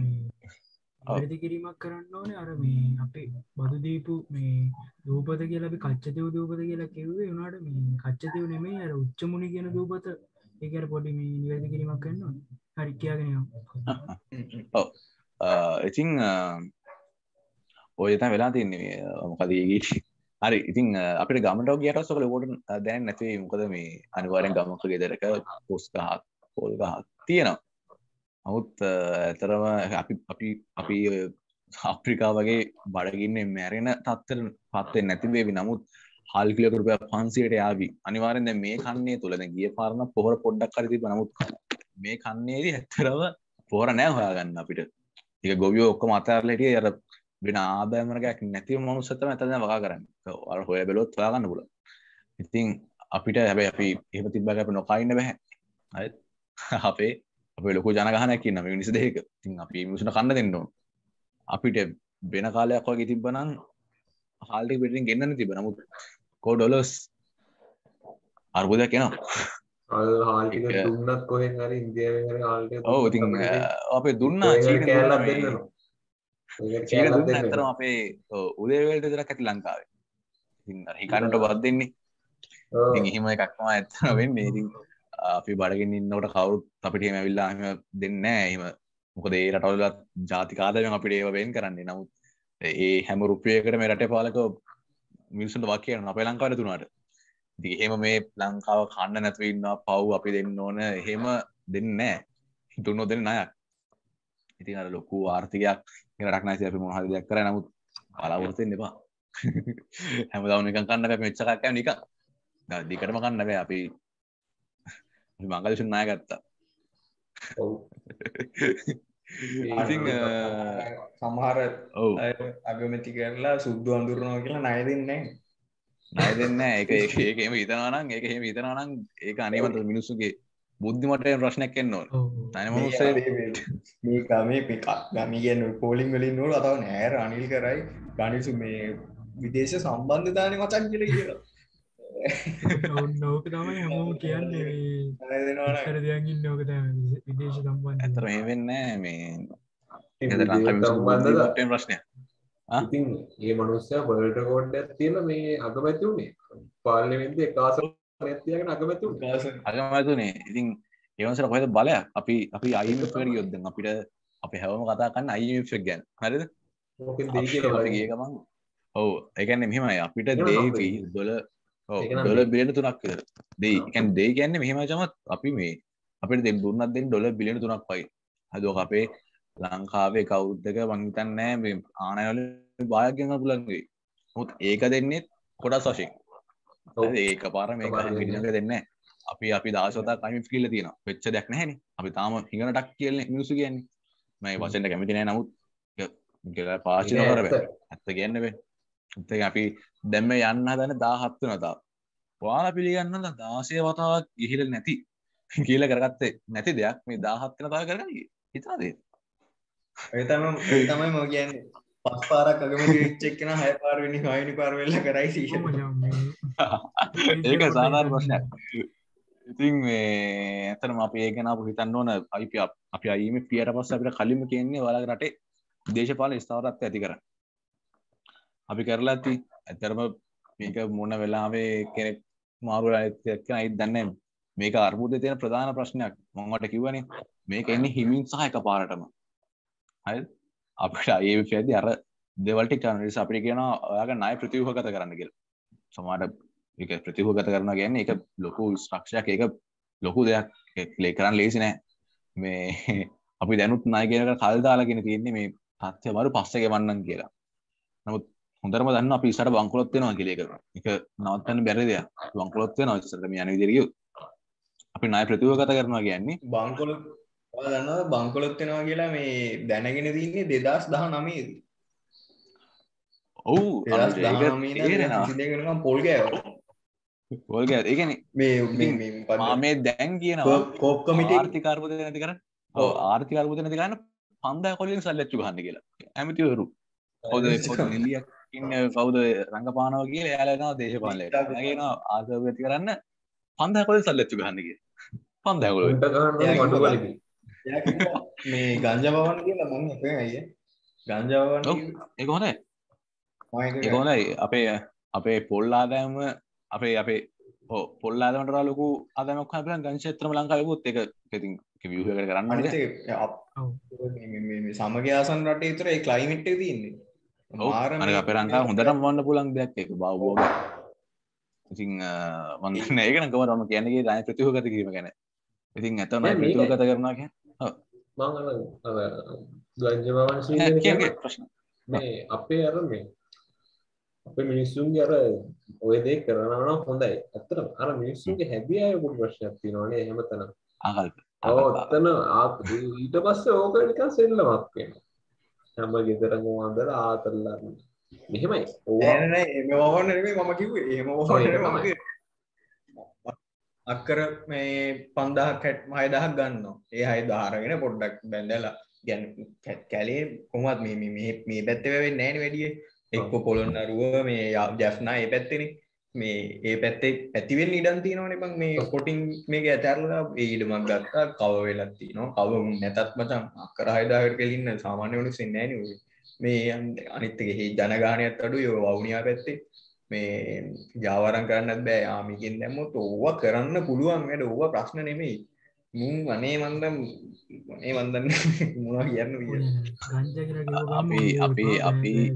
වැරදි කිරීමක් කරන්න ඕන. අර මේ අපේ බදු දීපු මේ දූපත කියලා අපි කච්චතව දූපත කියලා කිව්වේ වුණට මේ කච්චතව නෙමේ අර උච්චමුණි කියන දූපත. ඒකට පොඩි මේ නිවැරදි කිරීමක් කරන්න හරි කියගෙන ඔව. ඉතිං ඔය තන් වෙලා තින්නේ මොකදගේ හරි ඉතින් අපිට ගමට ගියට සොකල කොට දැන් නැතිේ මොකද මේ අනිවාරෙන් ගමක ගෙදරක පොස්කහත් පොල්ගහත් තියෙනවා නමුත් ඇතරම අපි අපි අපි ආප්‍රිකා වගේ බඩගින්න මැරෙන තත්තර පත්තේ නැතිබේවි නමුත් හල් කිලකරුපය පන්සියට යාවි. අනිවාරෙන්ද මේ කන්නේ තුළද ගිය පාරණ පොහර පොඩ්ඩක් කරති නමුත් මේ කන්නේදී ඇත්තරව පෝර නෑ හොයාගන්න අපිට. එක ගොවියෝ ඔක්කො මතාරලටිය යර වෙන ආදායමරගයක් නැති මනුසතම ඇතන වගා කරන්න. අර හොය බෙලොත් හොයාගන්න පුල ඉතින් අපිට හැබැයි අපි එහෙම තිබ්බ අප නොකයින්න බැහැ අපේ අප ලොකු ජනගහනැකි නම නිස දෙක තින් අපි මිසුන කන්න දෙන්න අපිට වෙන කාලයක් වගේ තිබ්බනං හාල්ටි පිටින් ගෙන්න්න තිබ නමුත් කෝ ඩොලස් අර්බුදයක් කෙනවා දුන්නත් කොහෙන් හරි ඉන්දිය ඔව ඉතින් අපේ දුන්නා චීන දුන්න ඇතරම අපේ උදේවලට දර ඇති ලංකාවේ. හිකනුට බත් දෙන්නේ එහෙම එකක්ම ඇත්තන වෙන්නේ. ඉතින් අපි බඩගෙන ඉන්නවට කවුරුත් අපිට ඇවිල්ලා හම දෙන්න එහෙම මොකද ඒ රටවලත් ජාතිකාදයෙන් අපිට ඒව වෙන් කරන්නේ. නමුත් ඒ හැම රුපියකට මේ රටේ පාලක මිනිසුන්ට වාක්‍ය කරන අපේ ලංකාවට තුනාට. ඉතින් එහෙම මේ ලංකාව කන්න නැතුව ඉන්නවා පව් අපි දෙන්න ඕන එහෙම දෙන්නේ නැහැ. දුන්නොත් දෙන්නේ ණයක්. ඉතින් අර ලොකු ආර්ථිකයක් රටක් නැති අපි මොනවද දෙයක් කරා නමුත් බලාපොරොත්තු වෙන්න එපා. හැමදාම නිකන් කන්න බෑ. මෙච්ච එකක් කෑම නිකන්. දිගටම කන්න බෑ. අපි අපි මංගලසුන් ණය ගත්තා. ඉතින් සමහර අගමැති කරලා සුද්දු අඳුරනවා කියලා ණය දෙන්නේ ණය දෙන්නේ ඒක ඒක ඒක එහෙම හිතනවා නම් ඒක අනිවාර්ය මිනිස්සුගේ බුද්ධිමට ප්‍රශ්නයක් එන්න ඕන. තනි මනුස්සය මේ ගමේ පිකක් ගමි ගැන පෝලිං වලින් නෝල අතාව නෑර අනිල් කරයි ගනිසු මේ විදේශ සම්බන්ධධානය මචන් කියල කියලා නෝක තමයි හැමෝම කියන්නේ ණය දෙනවනම්. කර දෙයක්ගින් නෝක විදේශ සම්බන්ධ ඇතර මේ වෙන්න මේ ප්‍රශ්නය ඉතින් ඒ මනුස්සය බල්ට කෝඩ් ඇත්තිල මේ අගමැති වුණේ පාර්ලිමෙන්ද කාස නැතියගෙන අගමැති අගමතුනේ ඉතින් ඒවසර කොහෙද බලයක් අපි අපි අයිමට යොද්ද අපිට අපි හැවම කතා කන්න අයික් ගැන්. හරිද? ගියකමන් ඔවු. එකන්න මෙහෙමයි. අපිට දේවී දොල ඩොල බිලියන තුනක් විතර දෙයි එකන් දෙයි ගැන්න මෙහෙම චමත් අපි මේ අපිට දෙ දුන්නත් දෙන් ඩොල බිලියන තුනක් පයි. හදෝක අපේ ලංකාවේ කෞද්දක වංහිතන්නෑ මේ ආනයවල බායගන්න පුළන්ගේ මුත් ඒක දෙන්නෙත් කොඩස් වශයෙන්. ඒක පාර මේ පිළිනක දෙන්න. අපි අපි දාශතා කම කිල්ල තියෙන වෙච්ච දෙයක් නැහැන අපි තාම හිඟනටක් කියල මිනිසු කියන්නේ. මේ වසෙන්ට කැමතිනෑ නමුත්. කියලා පාචන කර ඇත්ත. කියන්නවේ එත අපි දැම්ම යන්න දන දාහත්තු නතා වාල පිළිගන්න දාසය වතාවක් ගිහිල නැති කියල කරගත්තේ නැති දෙයක්. මේ දාහත්වන තා කරගන හිතාදේ එතම තමයි මෝ කියන්නේ. පස් පාරක් අගමති ච්චෙක්කෙන හය පාරවෙනි හයනි පාරවෙල්ල කරයි සීෂ. ඒක සාධාර ප්‍රශ්නයක්. ඉතින් මේ ඇතනම අපි ඒගෙන අප හිතන්න ඕන. අයිප අපි අයිම පියට පස්ස අපිට කලිම කියන්නේ වලක් රටේ දේශපාල ස්ථාවරත්ව ඇති කර අපි කරලා ඇති ඇතරම මේක මොන වෙලාවේ කෙනෙක් මාරු ඇත්ක අයි දන්න මේක අර්බුද තියෙන ප්‍රධාන ප්‍රශ්නයක්. මොංගට කිව්වනේ මේක එන්නේ හිමින් සහ එක පාරටම හයි අපට ඒ පැදි අර දෙවල්ටි කනනිස අපි කියන ඔයාගේ නය ප්‍රතිවහගත කරන්න කියල. සමාට එක ප්‍රතිහගත කරන ගැන්න එක ලොකු ස්ට්‍රක්ෂයක් එක ලොකු දෙයක්. ලේ කරන්න ලේසි නෑ. මේ අපි දැනුත් නායගෙනක කල්දාලාගෙන තියෙන්නේ මේ තත්්‍ය මරු පස්සක වන්නන් කියලා. නමුත් හොඳරම දන්න අපි ඉසට බංකොලොත්වෙනවා කියලේක එක. නවත්තන්න බැරි දෙයක්. බංකොලොත්වය නවසරම යන විදිරිය අපි නය ප්‍රතිවගත කරනවා කියන්නේ. බංකොල දන්න බංකොලොත්වෙනවා කියලා මේ දැනගෙන තින්නේ දෙදස් දහ නමේද ඔවු. දෙදස් දහනම පොල් ගෑව ගොල්ග ඒගැන මේ මාමේ දැන් කියනවා කෝප් කමිට ආර්ථිකර්පද නැති කරන්න? ආර්ථිකර්පද නැති කරන්න පන්දා කොලින් සල්ලච්චු ගන්න කියලා. ඇමතිවරු. හොද නිලියක් ඉන්න කවුද රංගපානව කිය යාලනවා දේශපාලය ගෙන ආසවති කරන්න පන්දකොල සල්ලච්චු ගන්නක බලකි මේ ගංජබවන් කියලා මං එක අය ගංජාවන් ඒක හොඳයි. අපේ අපේ පොල් ආදෑම අපේ අපේ ඕ පොල් ආදමට ලොකු අදමක් හපලන් ගංශත්‍රම ලංකාවකුත් එක ඉතින් වියහකට කරන්න සමගයාසන් රට තුර කලයිමට් තින්නේ අන අපේ ලංකා හොඳටම් වන්න පුලන් දෙයක් එක බවබෝග ඉතින් වන්න ඒකනකම රම කියනගේ දය ප්‍රතිහගත කිරීම ගැන. ඉතින් මේක- ප්‍රතිහගත කරනවා කිය ගංජමාවන් ප්‍රශ්න. මේ අපේ අර මේ අපේ මිනිස්සුන්ගේ අර ඔය දේ කරනවන හොඳයි. ඇත්තට අර මිනිස්සුන්ගේ හැබිය අයකුට ප්‍රශ්නයක් තියෙනවානේ එහෙමතන ආකල්ප. ඔත්තන ඊට පස්සේ ඕක නිකන් සෙල්ලමක් වෙන හැම ගෙදරම අන්දර ආතරල්ලන්න මෙහෙමයි. නෙමේ මම කිව්වේ. එහෙම. අක්කර මේ පන්දහක් හැට් හයදහක් ගන්න ඒ හයි ධාරගෙන පොඩ්ඩක් බැඳලා ගැන කැලේ කොමත් මේ මේ- පැත්තව නෑන වැඩිය. එක්කො පොළොන්නරුව මේ ජැෆ්නා ඒ පැත්තෙන මේ ඒ පැත්තේ ඇතිවෙන් ඉඩන් තියනවන බං. මේ කොටින් මේක ඇතැරලා ඒඩමක් ගත්තා කව වෙලත්ති නවා කව නැතත් මචන් අක්කර හයදාහට කෙලින්න සාමාන්‍ය වනු සෙන්නෑන මේ අනිත්තක හි ජනගානයත් අඩු යෝ වවුනියා පැත්තේ. මේ ජාවරන් කරන්නත් බෑ. ආමිකින් දැම්මොත් ඕව කරන්න පුළුවන්. වැඩ ඕව ප්‍රශ්න නෙමෙයි. මුන් වනේ මන්දම් මේ වන්දන්න මොවා කියන්න විය ගංජ අපි- අපි- අපි-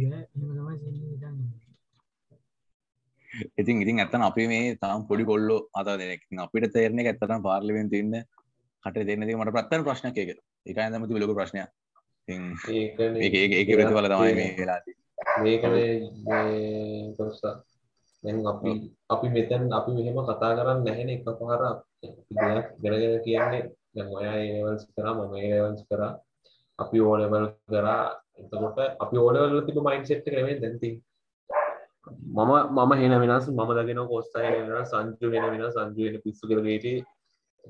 ඉතින් ඉතින් ඇත්තන අපි මේ තාම් පොඩි කොල්ලො අත දෙනෙක් අපිට තේරනෙ ඇත්තන පාර්ලිවෙන් තින්න කට දෙන්න මට ප්‍රත්තන ප්‍රශ්න එක එක ඇදමති ලොක ප්‍රශ්නය ඒ ප්‍රතිඵල තමයි මේ වෙලා දැන් අපි අපි මෙතැන් අපි මෙහෙම කතා කරන්න නැහෙන එක පහර දෙයක් ගැනගෙන කියන්නේ දැන් ඔයා ඒවල්ස් කරා මම ඒවල්ස් කරා. අපි ඕලෙවල් කරා. එතකොට අපි ඕලෙවල් තිබ මයින්සෙට් එක නෙමෙයි දැන් තියෙන්නේ මම මම හෙන වෙනස් මම දගෙන කොස්සා වෙන සංජු වෙන වෙන සංජු වෙන පිස්සු කරගේට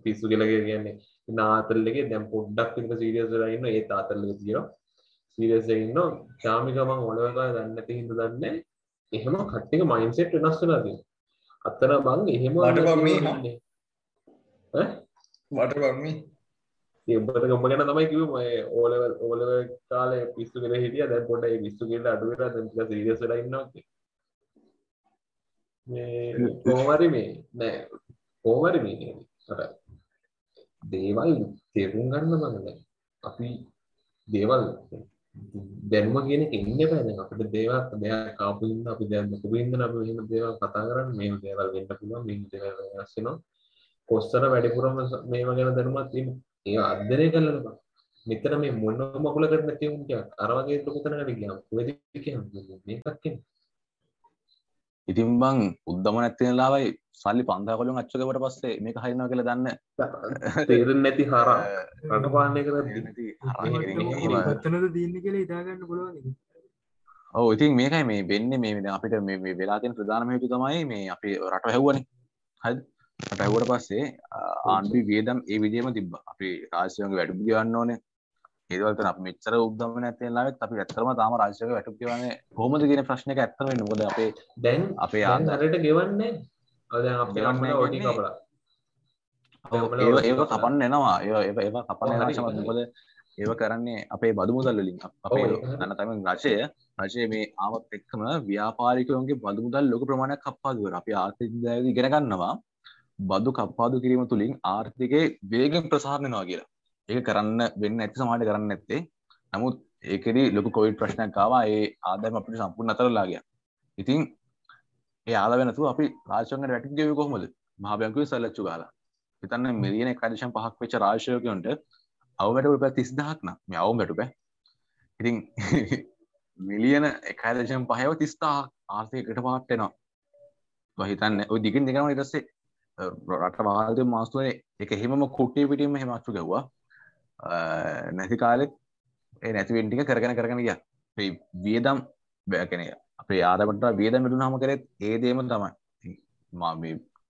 පිස්සු කියලගේ කියන්නේ. නාතල්ලගේ දැම් පොඩ්ඩක් තික සීරියස් රන්න ඒ තාතල්ල තියෙන සීරියස ඉන්න ශාමිකමං ඔලවකා දන්නති හිද දන්න එහෙම කට්ටික මයින්සෙට් වෙනස් වෙලාදී අත්තර බං එහෙම වටපම්මී වටපම්මී ඒබට ගම ගැන තමයි කිව ඕලවල් ඕලව කාල පිස්සු කර හිටිය දැ පොට පිස්සු කියල අඩුවර දැ සීරියස් ඉන්න කෝමරි මේ නෑ කෝමරි මේ අර දේවල් තේරුම් ගන්න මඟන අපි දේවල් දැනුම කියන ඉන්න පැන අපට දේවල් දෙයක් කාපුන්න අපි දැන්න පුබින්ද අප මෙම දේවල් කතා කරන්න මේ දේවල් වෙන්න පුළුවන් මේ දේවල් වෙනස්සෙනවා කොස්තර වැඩිපුරම මේම ගැන දැනුමත් ඒ අධ්‍යනය කරලනවා මෙතන මේ මොන්න මකුලකට නැතිවුන්ට අරවගේ ලොකුතනකට ගියම් වෙද මේකක් ඉතින් බං උද්දම නැතිලාවයි සල්ලි පන්දාකොලින් අච්චකවට පස්සේ මේක හරිනවා කියලා දන්න. තේරෙන් නැති හරා රට පාලනය කර පත්තනද දන්න කියලා ඉතාගන්න පුළුවන් ඔව ඉතින් මේකයි මේ වෙන්න මේ අපිට මේ වෙලාතින් ප්‍රධාන හේතු තමයි මේ අපි රට හැව්වන හද රට හැවට පස්සේ ආන්බි වියදම් ඒ විදිම තිබ අපි රාශයගේ වැඩු ගවන්න ඕනේ ඒවලට අප මෙච්චර උද්දම නැතිලාවත් අපි ඇත්තරම තාම රාශක වැටු කියවන හොමද ගෙන ප්‍රශ්නක ඇත්තම නොද අපේ දැන් අපේ ආදරට ගෙවන්නේ? ඒ කපන්න එනවා. ඒ ඒ කපන්න රශමත් මොකද? ඒව කරන්නේ අපේ බදු මුදල්ලින් අපේ නන්න තම රශය රශය මේ ආවත් එක්කම ව්‍යාපාරිකයන්ගේ බදු මුදල් ලොක ප්‍රමාණයක් කප්පාදුවර අපි ආර්ථිකද ඉගෙනගන්නවා බදු කප්පාදු කිරීම තුළින් ආර්ථිකය වේගෙන් ප්‍රසාරණනවා කියලා ඒක කරන්න වෙන්න ඇති සමාට කරන්න ඇත්තේ නමුත් ඒකෙදී ලොකු කොවිඩ් ප්‍රශ්නයක් කාවා ඒ ආදායම අපිට සම්පූර්ණ අතරලා ගියා. ඉතින් ඒ ආදායම නැතුව අපි රාජ්‍යංගයට වැටි ගෙවුවේ කොහොමද? මහා බැංකුවේ සල්ලච්චු ගාලා. හිතන්න මිලියන 1.5ක් වෙච්ච රාජ්‍යයකයන්ට අවමැට රුපියල් 30000ක් නා. මේ අවමැට බෑ. ඉතින් මිලියන 1.5ව 30000ක් ආර්ථිකයකට පාට වෙනවා. ඔය හිතන්න ඔය දිගින් දිගටම ඊට පස්සේ රට වාදය මාස්තුවේ එක එහෙමම කුට්ටිය පිටීම හෙමච්චු ගැව්වා නැති කාලෙත් ඒ නැතිවෙන්ටික කරගෙන කරගෙන ගිය. වියදම් බෑකනය අපේ ආදමට වියදම් මිටු හම කරෙත් ඒ දේම තමයි. මා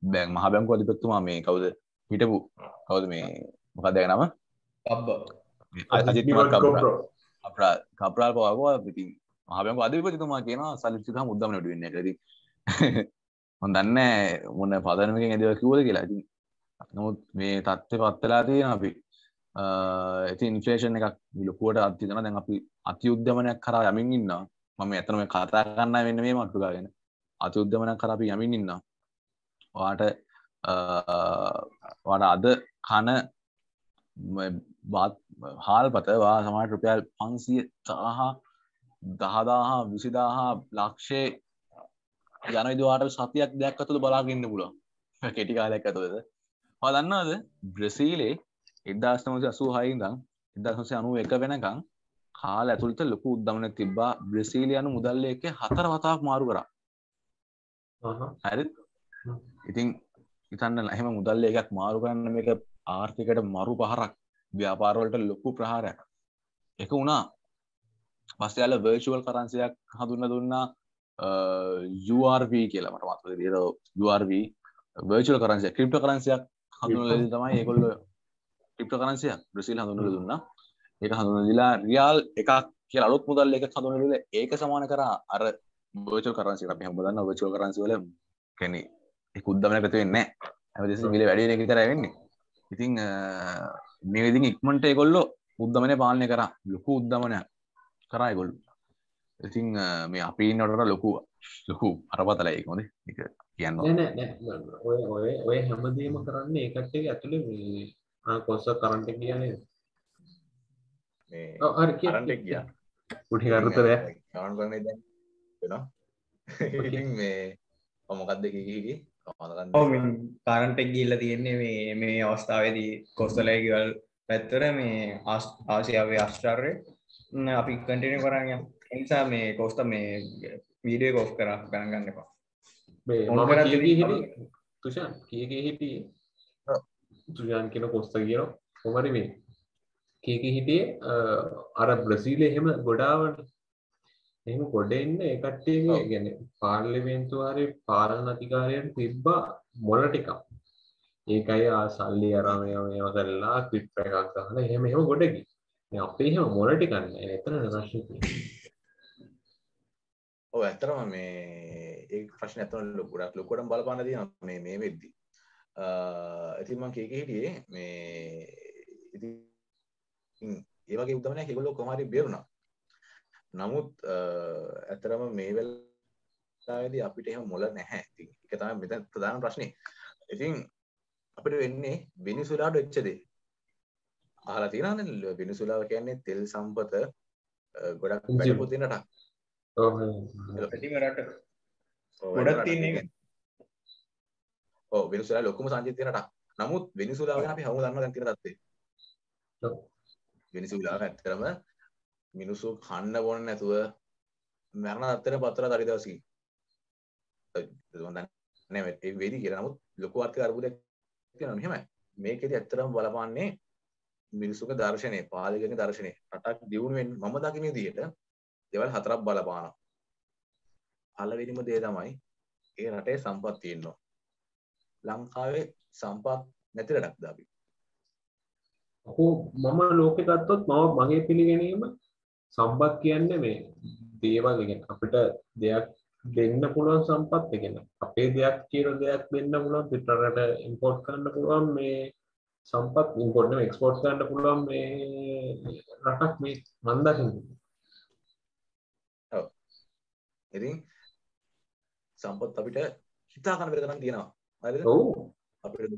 බැං මහ බැංකු අධිපත්තුමා මේ කවුද හිටපු? කවුද මේ මොකක්දය නම? අප කපරාල් පවාගවා. පිති මහබැංකු අධිපතිතුමා කියන සලිසික මුද්දම නටුවන්න හොන් දන්න මොන්න පදනමකින් ඇදව කිවද කියලා. නමුත් මේ තත්ත්ව පත්තලා තියෙන අපි ඇති ඉන්ෆලේෂන් එකක් ලොකුවට අත්තිතන දැන් අපි අති උද්‍යමනයක් කරා යමින් ඉන්න මම ඇතනම කතා කරන්න වෙන්න මේ මට්ටුකාගෙන අති උද්‍යමනයක් කර අපි යමින් ඉන්න වාට වට අද කන බත් හාල් පතවා සමට රුපියල් පන්සිය තාහ දහදාහා විසිදාහා ලක්ෂේ යන විදවාට සතියක් දෙයක් අතුළ බලාගන්න පුලුව කෙටි කාලයක් ඇතුවද හදන්නද බ්‍රසීලේ එදදාස්නමසි අසූ හයිදම් එදසන්සේ අනුව එක වෙනකං කාල ඇතුළට ලොකු උද්දමන තිබ්බා. බ්‍රසීලියනු මුදල්ල එක හතර වතාවක් මාරු කරා. හැරි. ඉතින් ඉතන්න එහෙම මුදල්ල එකක් මාරු කරන්න මේක ආර්ථිකට මරු පහරක් ව්‍යාපාරවලට ලොකු ප්‍රහාරයක්. එක වුණා. පස්සයාල වර්චුවල් කරන්සියක් හඳුන්න දුන්නා URV කියලා මට මත URV වර්චුවල් කරන්සිය ක්‍රිප්ට කරන්සියක් හඳුන තමයි ඒකොල්ල ක්‍රිප්ට කරන්සිය බ්‍රසිල් හඳුනල දුන්නා. ඒක හඳුනදිලා රියල් එකක් කිය අලුත් මුදල් එක හඳුනල ඒක සමාන කර අර බෝචල් කරන්සි අප හමදන්න වචෝ කරන්සි වල කැනෙ කුද්දමන පැතු වෙන්න ඇමදෙස මිල වැඩ එක තර වෙන්නේ. ඉතිං මේ විදිින් ඉක්මට එකොල්ලො උද්දමනය පාලනය කර. ලොකු උද්දමනයක් කරයිගොල්ලු ඉතිං මේ අපි නොට ලොකු ලොකු අරපතලයි කොද එක කියන්න ඔය හැමදීම කරන්නේ ඒකට්ටේ ඇතුළේ කොස්ස කරන්ට කියන්නේ හරි කරට කිය පුටි ඉතින් මේ මොකක්ද කිකි කාරන්ටෙක් ගිල්ල තියෙන්නේ මේ මේ අවස්ථාවේදී කොස්සලයගවල් පැත්තර මේ ආසියාවේ අස්ටාර්ය අපි කටිනිය කරන්න නිසා මේ කොස්ත මේ වීඩියෝ කෝස් කර ගණන් ගන්න එපා. තුෂාන් කියකී හිටියේ තුෂාන් කියන කොස්ත කියන කොමරි මේ කියකී හිටියේ අර බ්‍රසීල එහෙම ගොඩාවට එහෙම ගොඩ එන්න එකට්ටියගේ ගැන පාර්ලිමේන්තු හරි පාලන අධිකාරයට තිබ්බා මොල ටිකක්. ඒකයි සල්ලි අරම මේව කරලා ක්විට් එකක් ගහලා එහෙම එහෙම ගොඩකි. මේ අපේ එහෙම මොල ටිකක් නෑ. එතන තියෙන්නේ. ඔව් ඇත්තටම මේ ඒ ප්‍රශ්න ඇත්තටම ලොකු ගොඩක් ලොකුවටම බලපාන තියෙනවා. මේ මේ වෙද්දි. අ ඉතින් මම කීකේ හිටියේ මේ ඉතින් ඒ වගේ උදවනයක් ඒගොල්ලෝ කොහොම හරි බේරුණා. නමුත් ඇත්තටම මේ වෙලාවේදී අපිට එහෙම මොළ නැහැ. ඉතින් ඒක තමයි මෙතන ප්‍රධාන ප්‍රශ්නේ. ඉතින් අපිට වෙන්නේ වෙනිසුලාට වෙච්ච දේ. අහලා තියෙනවනේ වෙනිසුලාව කියන්නේ තෙල් සම්පත ගොඩක් වැඩපු තියෙන රටක්. ඔව් පැතිම රට ගොඩක්. තියෙන එක. ඔව් වෙනිසුලා ලොකුම සංජිත තියෙන රටක්. නමුත් වෙනිසුලාව ගැන අපි හැමෝම දන්නවා දැන් තියෙන තත්ත්වය. ඔව්. වෙනිසුලාව ඇත්තටම මිනිස්සු කන්න බොන්න නැතුව මරණ තත්ත්වයට පත්වලා තරි දවසකින්. මම දන්නේ නැහැ ඒ වෙදි කියලා. නමුත් ලොකු ආර්ථික අර්බුදයක් තියෙනවා මෙහෙමයි. මේකෙදි ඇත්තටම බලපාන්නේ මිනිස්සුගේ දර්ශනය, පාලකගේ දර්ශනය. රටක් දියුණු වෙන්න මම දකින විදිහට දේවල් හතරක් බලපානවා. පළවෙනිම දේ තමයි ඒ රටේ සම්පත් තියෙනවා. ලංකාවේ සම්පත් නැති රටක්ද අපි? ඔහු මම ලෝකෙ ගත්තොත් මම මගේ පිළිගැනීම සම්පත් කියන්නේ මේ දේවල් ගැන අපිට දෙයක් දෙන්න පුළුවන් සම්පත් ගැන අපේ දෙයක් කියන දෙයක් දෙන්න පුළුවන් පිටරට ඉම්පෝර්ට් කරන්න පුළුවන් මේ සම්පත් ඉම්පෝර්ට් නෙවෙයි එක්ස්පෝර්ට් කරන්න පුළුවන් මේ රටක් මේ මන් දකින්නේ ඉතින් සම්පත් අපිට හිතා ගන්න බැරි තරම් තියෙනවා. හරිද? ඔව් අපිට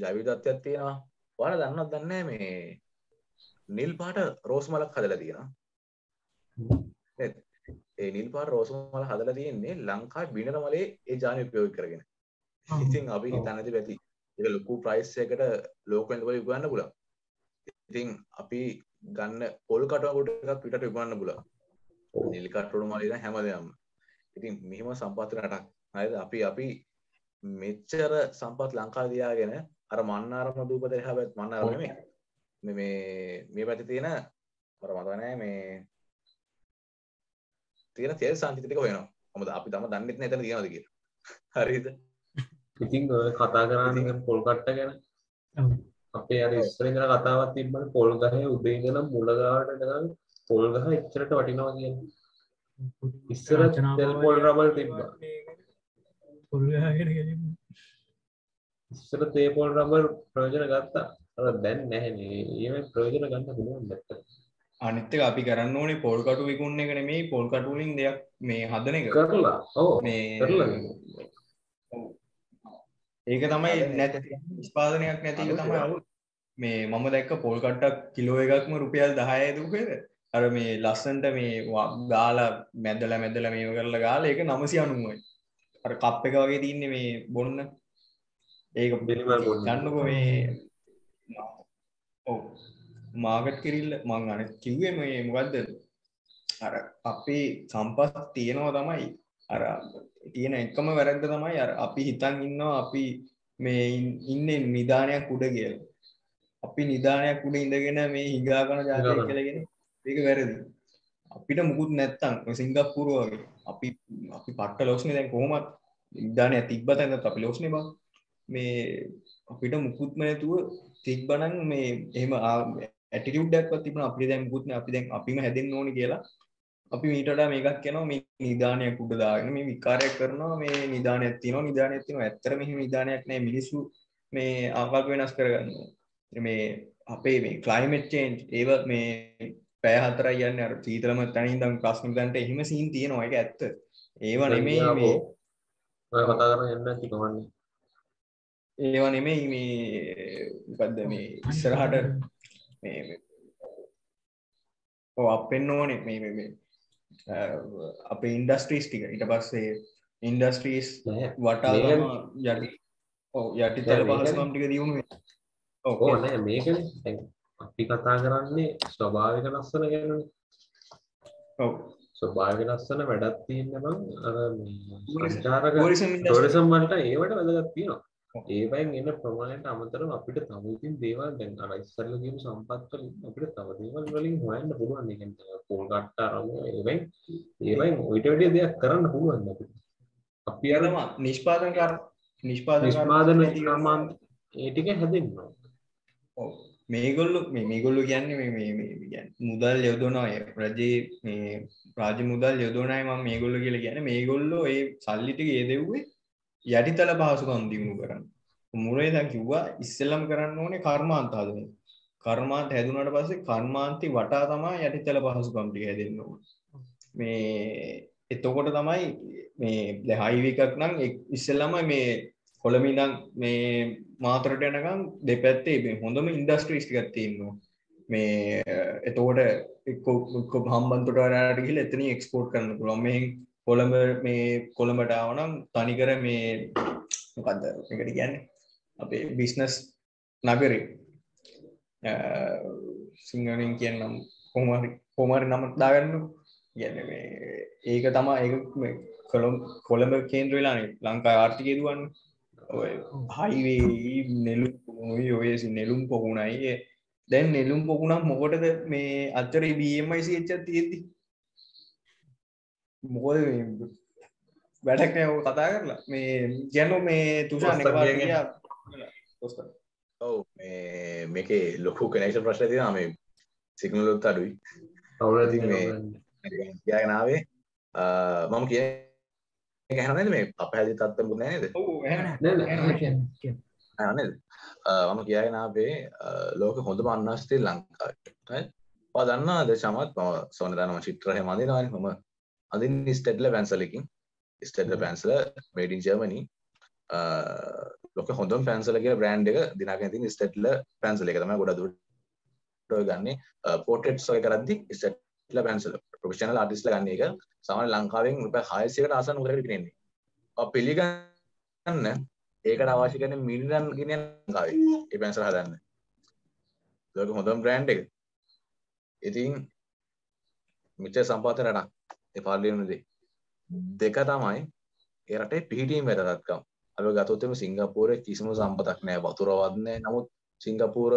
ජෛව විවිධත්වයක් තියෙනවා. ඔයාලා දන්නවද දන්නේ මේ නිල් පාට රෝස් මලක් හදලා තියෙනවා. නේද? ඒ නිල් පාට රෝස් මල හදලා තියෙන්නේ ලංකාවේ බිනර මලේ ඒ ජාති උපයෝග කරගෙන. ඉතින් අපි හිතන්නේ පැති. ඒක ලොකු ප්‍රයිස් එකකට ලෝකෙන් වල විකුණන්න පුළුවන්. ඉතින් අපි ගන්න පොල් කටුවකට එකක් පිටට විකුණන්න පුළුවන්. නිල් කටුණු මලේ ඉඳන් හැමදේම. ඉතින් මෙහිම සම්පත් රටක්. හරිද? අපි අපි මෙච්චර සම්පත් ලංකාවේ තියාගෙන අර මන්නාරම දූපත පැත්ත මන්නාරම. මේ මේ මේ පැත්තේ තියෙන මට මතක නැහැ මේ තියෙන තෙල් සංචිත ටික හොයනවා. මොකද අපි තම දන්නෙත් නැහැ එතන තියනවද කියලා. හරිද? ඉතින් ඔය කතා කරන්නේ පොල් කට්ට ගැන. අපේ අර ඉස්සර ඉඳලා කතාවක් තිබ්බනේ පොල් ගහේ උදේ ඉඳලා මුල ගාවට යනකම් පොල් ගහ එච්චරට වටිනවා කියන්නේ. ඉස්සර තෙල් පොල් රබර් තිබ්බා. පොල් ගහගෙන ගෙලින් ඉස්සර තේ පොල් රබර් ප්‍රයෝජන ගත්තා. අර දැන් නැහැ නේ. ඒවෙන් ප්‍රයෝජන ගන්න පුළුවන් නැත්තම්. අනිත් එක අපි කරන්න ඕනේ පොල් කටු විකුණන එක නෙමෙයි පොල් කටු වලින් දෙයක් මේ හදන එක. කරලා. ඔව්. මේ. ඒක තමයි නැති නිෂ්පාදනයක් නැති එක තමයි අවුල්. මේ මම දැක්ක පොල් කට්ටක් කිලෝ එකක්ම රුපියල් 10යි දුකේද? අර මේ ලස්සන්ට මේ ගාලා මැදලා මැදලා මේව කරලා ගාලා ඒක 990යි. අර කප් එක වගේ තින්නේ මේ බොන්න. ඒක. ගන්නකො මේ ඔව්. මාකට් කිරිල්ල මං අන කිව්වේ මේ මොකක්ද අර අපේ සම්පත් තියෙනවා තමයි. අර තියෙන එකම වැරද්ද තමයි අර අපි හිතන් ඉන්නවා අපි මේ ඉන්- ඉන්නේ නිදානයක් උඩ කියලා. අපි නිදානයක් උඩ ඉඳගෙන මේ හිඟා කරන ජාතියක් හිඟා කියලා කියන ඒක වැරදි. අපිට මුකුත් නැත්තම්. සිංගප්පූරුව වගේ අපි අපි පට්ට ලොස්නේ දැන් කොහොමත් නිදානයක් තිබ්බත නැත්නම් අපි ලොස්නේ බං. මේ අපිට මුකුත්ම නැතුව තිබ්බනම් මේ එහෙම ඇටිටියුඩ්ඩක්වත් තිබුණ අපි දැන් මුකුත් නෑ. අපි දැන් අපිම හැදෙන්න ඕනේ කියලා අපි මීට වඩා මේකක් කියනවා මේ නිදානයක් උඩ දාගෙන මේ විකාරයක් කරනවා. මේ නිදානයක් තියෙනවා නිදානයක් තියෙනවා. ඇත්තට මෙහෙම නිදානයක් නෑ. මිනිස්සු මේ ආකල්ප වෙනස් කරගන්නවා. මේ අපේ මේ ක්ලයිමේට් චේන්ජ් ඒව මේ පැය හතරයි යන්නේ අර සීතලම තැන ඉඳන් ප්‍රශ්න ගන්නට එහෙම සීන් තියෙනවා ඒක ඇත්ත ඒව නෙමෙයි මේ ඔය කතා කරන යන්න නැති කමන්නේ. ඒවා නෙමෙයි මේ මොකද්ද මේ ඉස්සරහට මේ මේ- ඔව් අපෙන්න ඕනේ මේ මේ අපේ ඉන්ඩස්ට්‍රීස් ටික ඊට පස්සේ ඉන්ඩස්ට්‍රීස්. වටා මේක- යටි ඔව් යටිතල නෑ, මේක- පහසුකම් ටික දියුණු ඕ. දැන් අපි කතා කරන්නේ ස්වභාවික ලස්සන ගැනනේ. ඔව් ස්වභාවික ලස්සන වැඩක් තියෙන්න බං අර මේ සංචාරක. ටෝරිසම් වලට ඒවට වැදගත් තියෙනවා ඔව්. ඒවයින් එන ප්‍රමාණයට අමතරව අපිට තව ඉතින් දේවල් දැන් අර ඉස්සරලා කියපු සම්පත් වලින් අපිට තව දේවල් වලින් හොයන්න පුළුවන් ඒ කියන්නේ පොල් කට්ට අරගෙන ඒවයින් ඒවයින් ඔයිට වැඩි දෙයක් කරන්න පුළුවන් අපිට අපි අර නිෂ්පාදන කර නිෂ්පාදන නිෂ්පාදන ඒ ටික හැදෙන්න ඕන. ඔව්. මේගොල්ලු මේ මේගොල්ලු කියන්නේ මේ මේ මේ කියන්නේ මුදල් යොදනවා ඒ රජයේ මේ රාජ්‍ය මුදල් යොදවනයි මම මේගොල්ලෝ කියලා කියන්නේ මේගොල්ලෝ ඒ සල්ලි ටික ඒ දෙව්වේ යටිතල පහසුකම් දිනු කරන්න. මුලේ දැන් කිව්වා ඉස්සෙල්ලම කරන්න ඕනේ කර්මාන්ත හදන එක. කර්මාන්ත හැදුනට පස්සේ කර්මාන්තي වටා තමයි යටිතල පහසුකම් ටික හැදෙන්න ඕනේ. මේ එතකොට තමයි මේ දැන් හයිවේ එකක් නම් එක්- ඉස්සෙල්ලම මේ කොළඹ ඉඳන් මේ මාතරට යනකම් දෙපැත්තේ මේ හොඳම ඉන්ඩස්ට්‍රීස් ටිකක් තියෙනවා. මේ එතකොට එක්ක එක්ක හම්බන්තොට වරට ගිහලා එතනින් එක්ස්පෝර්ට් කරන්න පුළුවන්. මෙහෙන් කොළඹ මේ කොළඹට ආවනම් තනිකර මේ මොකද්ද මේකට කියන්නේ? අපේ බිස්නස් නගරේ අ, සිංහලෙන් කියන්නම් කොහොම හරි කොහොම හරි නම දාගන්නකො. කියන්නේ මේ ඒක තමයි ඒක මේ කොළඹ කොළඹ කේන්ද්‍ර වෙලානේ ලංකාවේ ආර්ථිකය දුවන්නේ. ඔය හයිවේ නෙලුම් ඔය නෙලුම් පොකුණයි. දැන් නෙලුම් පොකුණක් මොකටද මේ අච්චර බMIC එච්ච තියෙද්දි? මොකද වැඩක් නෑ ඔය කතා කරලා. මේ ගැනු මේ. ඔස්තන්. ඔව් මේ මේකේ ලොකු කනෙක්ෂන් ප්‍රශ්න තියෙනවා. මේ සිගනල් උත් අඩුයි. ආවේ. අ, මම කියන එක ඇහුණා නේද? මේ අපහැදිලි තත්ත්වෙකුත් නැහැ නේද? ඔව් නෑ නෑ නේද? මම කියාගෙන ආවේ අ, ලෝකෙ හොඳම අන්නාස්තිය ලංකාවේ හරි? ඔයා දන්නවද චමත් මම සෝන දන්නවා චිත්‍ර එහෙම අඳිනවානේ මම අඳින්නේ ස්ටෙඩ්ලර් පැන්සල් එකකින් Staedtler pencil made in Germany ලෝකෙ හොඳම පැන්සල් කියලා බ්‍රෑන්ඩ් එක දිනාගෙන තියෙන ස්ටෙඩ්ලර් පැන්සල් එක තමයි ගොඩක් දුරට ඔය ගන්නේ. පෝට්‍රේට්ස් වගේ කරද්දි ස්ටෙඩ්ලර් පැන්සල්. ප්‍රොෆෙෂනල් ආටිස්ට්ලා ගන්න එක සාමාන්‍ය ලංකාවෙන් රුපියල් 600කට ආසන්න උදේට විකිනෙන්නේ. ඔය පිළිගන්න ඒකට අවශ්‍ය කරන මිලියන් ගිනියන් ලංකාවේ ඒ පැන්සල් හදන්න. ඒක හොඳම බ්‍රෑන්ඩ් එක. ඉතින් මෙච්චර සම්පත රටක් ඒ පාර්ලිමේන්තුවේ දෙක තමයි ඒ රටේ පිහිටීම් වැදගත්කම්. අපි ගත්තොත් එimhe සිංගප්පූරේ කිසිම සම්පතක් නැහැ වතුරවත් නැහැ. නමුත් සිංගප්පූර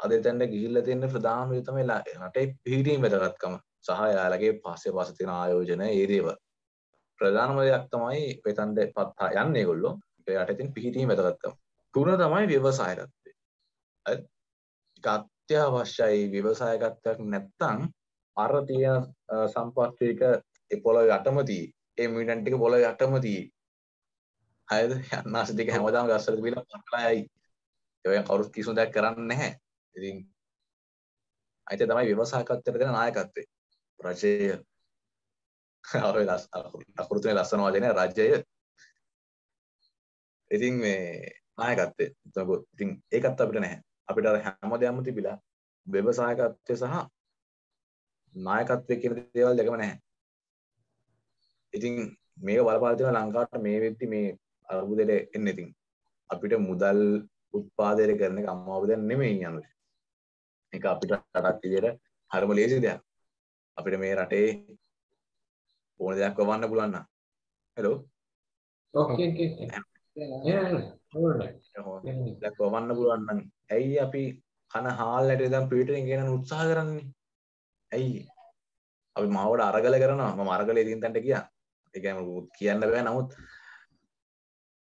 අද එතනට ගිහිල්ලා තියෙන ප්‍රධානම දේ තමයි ලා- රටේ පිහිටීම් වැදගත්කම සහ යාළගේ පස්සේ පස්සේ තියෙන ආයෝජන ඒ දේවල්. ප්‍රධානම දෙයක් තමයි එතනට පත් යන්නේ ඒගොල්ලෝ. ඒ රටේ තියෙන පිහිටීම් වැදගත්කම. තුන තමයි ව්‍යවසායකත්වය. හරි? ඒක අත්‍යවශ්‍යයි ව්‍යවසායකත්වයක් නැත්තම් අර තියෙන අ, සම්පත් ටික ඒ පොළොවේ යටම තියෙයි. ඒ මිලියන් ටික පොළොවේ යටම තියෙයි. හරිද? යන්නාස ටික හැමදාම ගස්සට තිබිලා පරලා යයි. ඒවෙන් කවුරුත් කිසිම දෙයක් කරන්නේ නැහැ. ඉතින් අයිත තමයි ව්‍යවසායකත්වයට දෙන නායකත්වය. රජය ඔය ලස් අකුරු තුනේ ලස්සන වචනේ රජය. ඉතින් මේ නායකත්වය. එතකොට ඉතින් ඒකත් අපිට නැහැ. අපිට අර හැමදේම තිබිලා ව්‍යවසායකත්වය සහ නායකත්වය කියන දේවල් දෙකම නැහැ. ඉතින් මේක බලපාලා තියෙනවා ලංකාවට මේ වෙද්දි මේ අර්බුදයට එන්නේ ඉතින් අපිට මුදල් උත්පාදනය කරන එක අම්මාවදන් නෙමෙයි යන්නේ. ඒක අපිට රටක් විදියට හරිම ලේසි දෙයක්. අපිට මේ රටේ ඕන දෙයක් වවන්න පුළුවන් නම්. හෙලෝ. ඕකේ දෙයක් වවන්න පුළුවන් නම් ඇයි අපි කන හාල්ලට ඉඳන් පීටරෙන් ගෙනන උත්සාහ කරන්නේ? ඇයි? අපි මාවට අරගල කරනවා. මම අරගලේ ඉදින් තැනට ගියා. ඒ කියන්නේ කියන්න බෑ නමුත්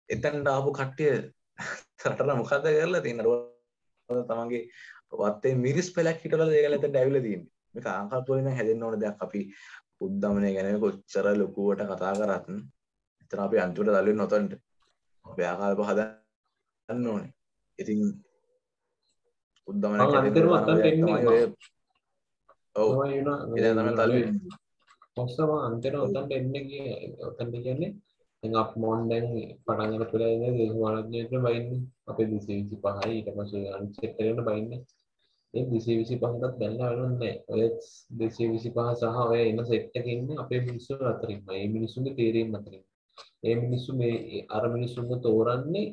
එතනට ආපු කට්ටිය රටට මොකද කරලා තියෙන්නේ? තමන්ගේ වත්තේ මිරිස් පෙලක් හිටවල ඒගොල්ලෝ එතනට ඇවිල්ලා තියෙන්නේ. මේක ආංකල්ප වලින් හැදෙන්න ඕන දෙයක් අපි උද්දමනය ගැන කොච්චර ලොකුවට කතා කරත් එතන අපි අන්තිමට දල්වෙන්නේ නොතන්ට. අපි ආකල්ප හදන්න ඕනේ. ඉතින් එන්නේ ඔව් තමයි තල්වෙන්නේ. මොස්සම අන්තිමට ඔතනට එන්නේ කිය ඔතනට කියන්නේ දැන් අප මොන් දැන් පටන් ගන්න පුළා ඉන්නේ දේශපාලනඥයෙක්ට බයින්නේ අපේ 225යි ඊට පස්සේ අනිත් සෙට් එකකට බයින්නේ ඒ 225ටත් බැලලා වැඩන්නේ ඔය 225 සහ ඔය එන සෙට් එකේ ඉන්නේ අපේ මිනිස්සු අතරින්ම. මේ මිනිස්සුන්ගේ තේරීම් අතරින්. ඒ මිනිස්සු මේ අර මිනිස්සුන්ව තෝරන්නේ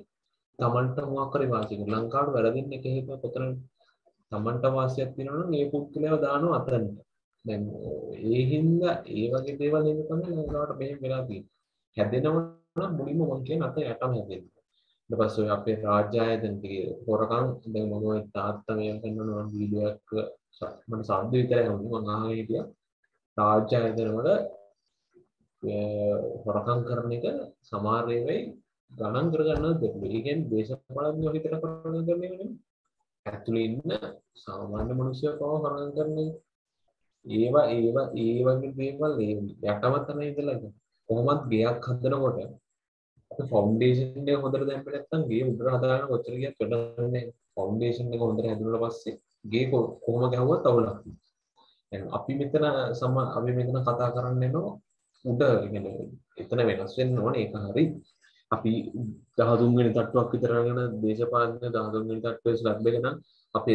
තමන්ට මොකක් හරි වාසියක. ලංකාවට වැරදින්න එක හේතුව කොතන තමන්ට වාසියක් තියෙනවා නම් ඒ පුද්ගලයාව දානවා අතනට දැන් ඒ හින්දා ඒ වගේ දේවල් නේද තමයි ලංකාවට මේ වෙලා තියෙන්නේ. හැදෙනවා නම් මුලින්ම මම කියන අත යටම හැදෙන්න. ඊට පස්සේ ඔය අපේ රාජ්‍ය ආයතන ටිකේ හොරකම් දැන් මම ඔය තාත්තා මේ කරනවා නම් වීඩියෝ එකක් මට සද්ද විතරයි හම්බුනේ මම අහගෙන හිටියා. රාජ්‍ය ආයතන වල හොරකම් කරන එක සමහර ඒවායි ගණන් කරගන්න දෙන්න. ඒ කියන්නේ දේශපාලඥයෝ හිතන කරන කරන්නේ නෙමෙයි. ඇතුළේ ඉන්න සාමාන්‍ය මිනිස්සු පව හොරකම් කරන්නේ. ඒවා ඒවා ඒ වගේ දේවල් යටම තමයි ඉඳලා කොහොමත් ගයක් හදනකොට අපි ෆවුන්ඩේෂන් එක හොඳට දැම්මේ නැත්නම් ගේ උඩට හදාගන්න කොච්චර ගියත් වැඩක් නැහැ. ෆවුන්ඩේෂන් එක හොඳට හැදුනට පස්සේ ගේ කොහොම ගැහුවත් අවුලක්. දැන් අපි මෙතන සම අපි මෙතන කතා කරන්නේ නෝ උඩ කියන්නේ එතන වෙනස් වෙන්න ඕනේ ඒක හරි. අපි 13 වෙනි තට්ටුවක් විතර අරගෙන දේශපාලන 13 වෙනි තට්ටුවේ ස්ලැබ් එක නම් අපි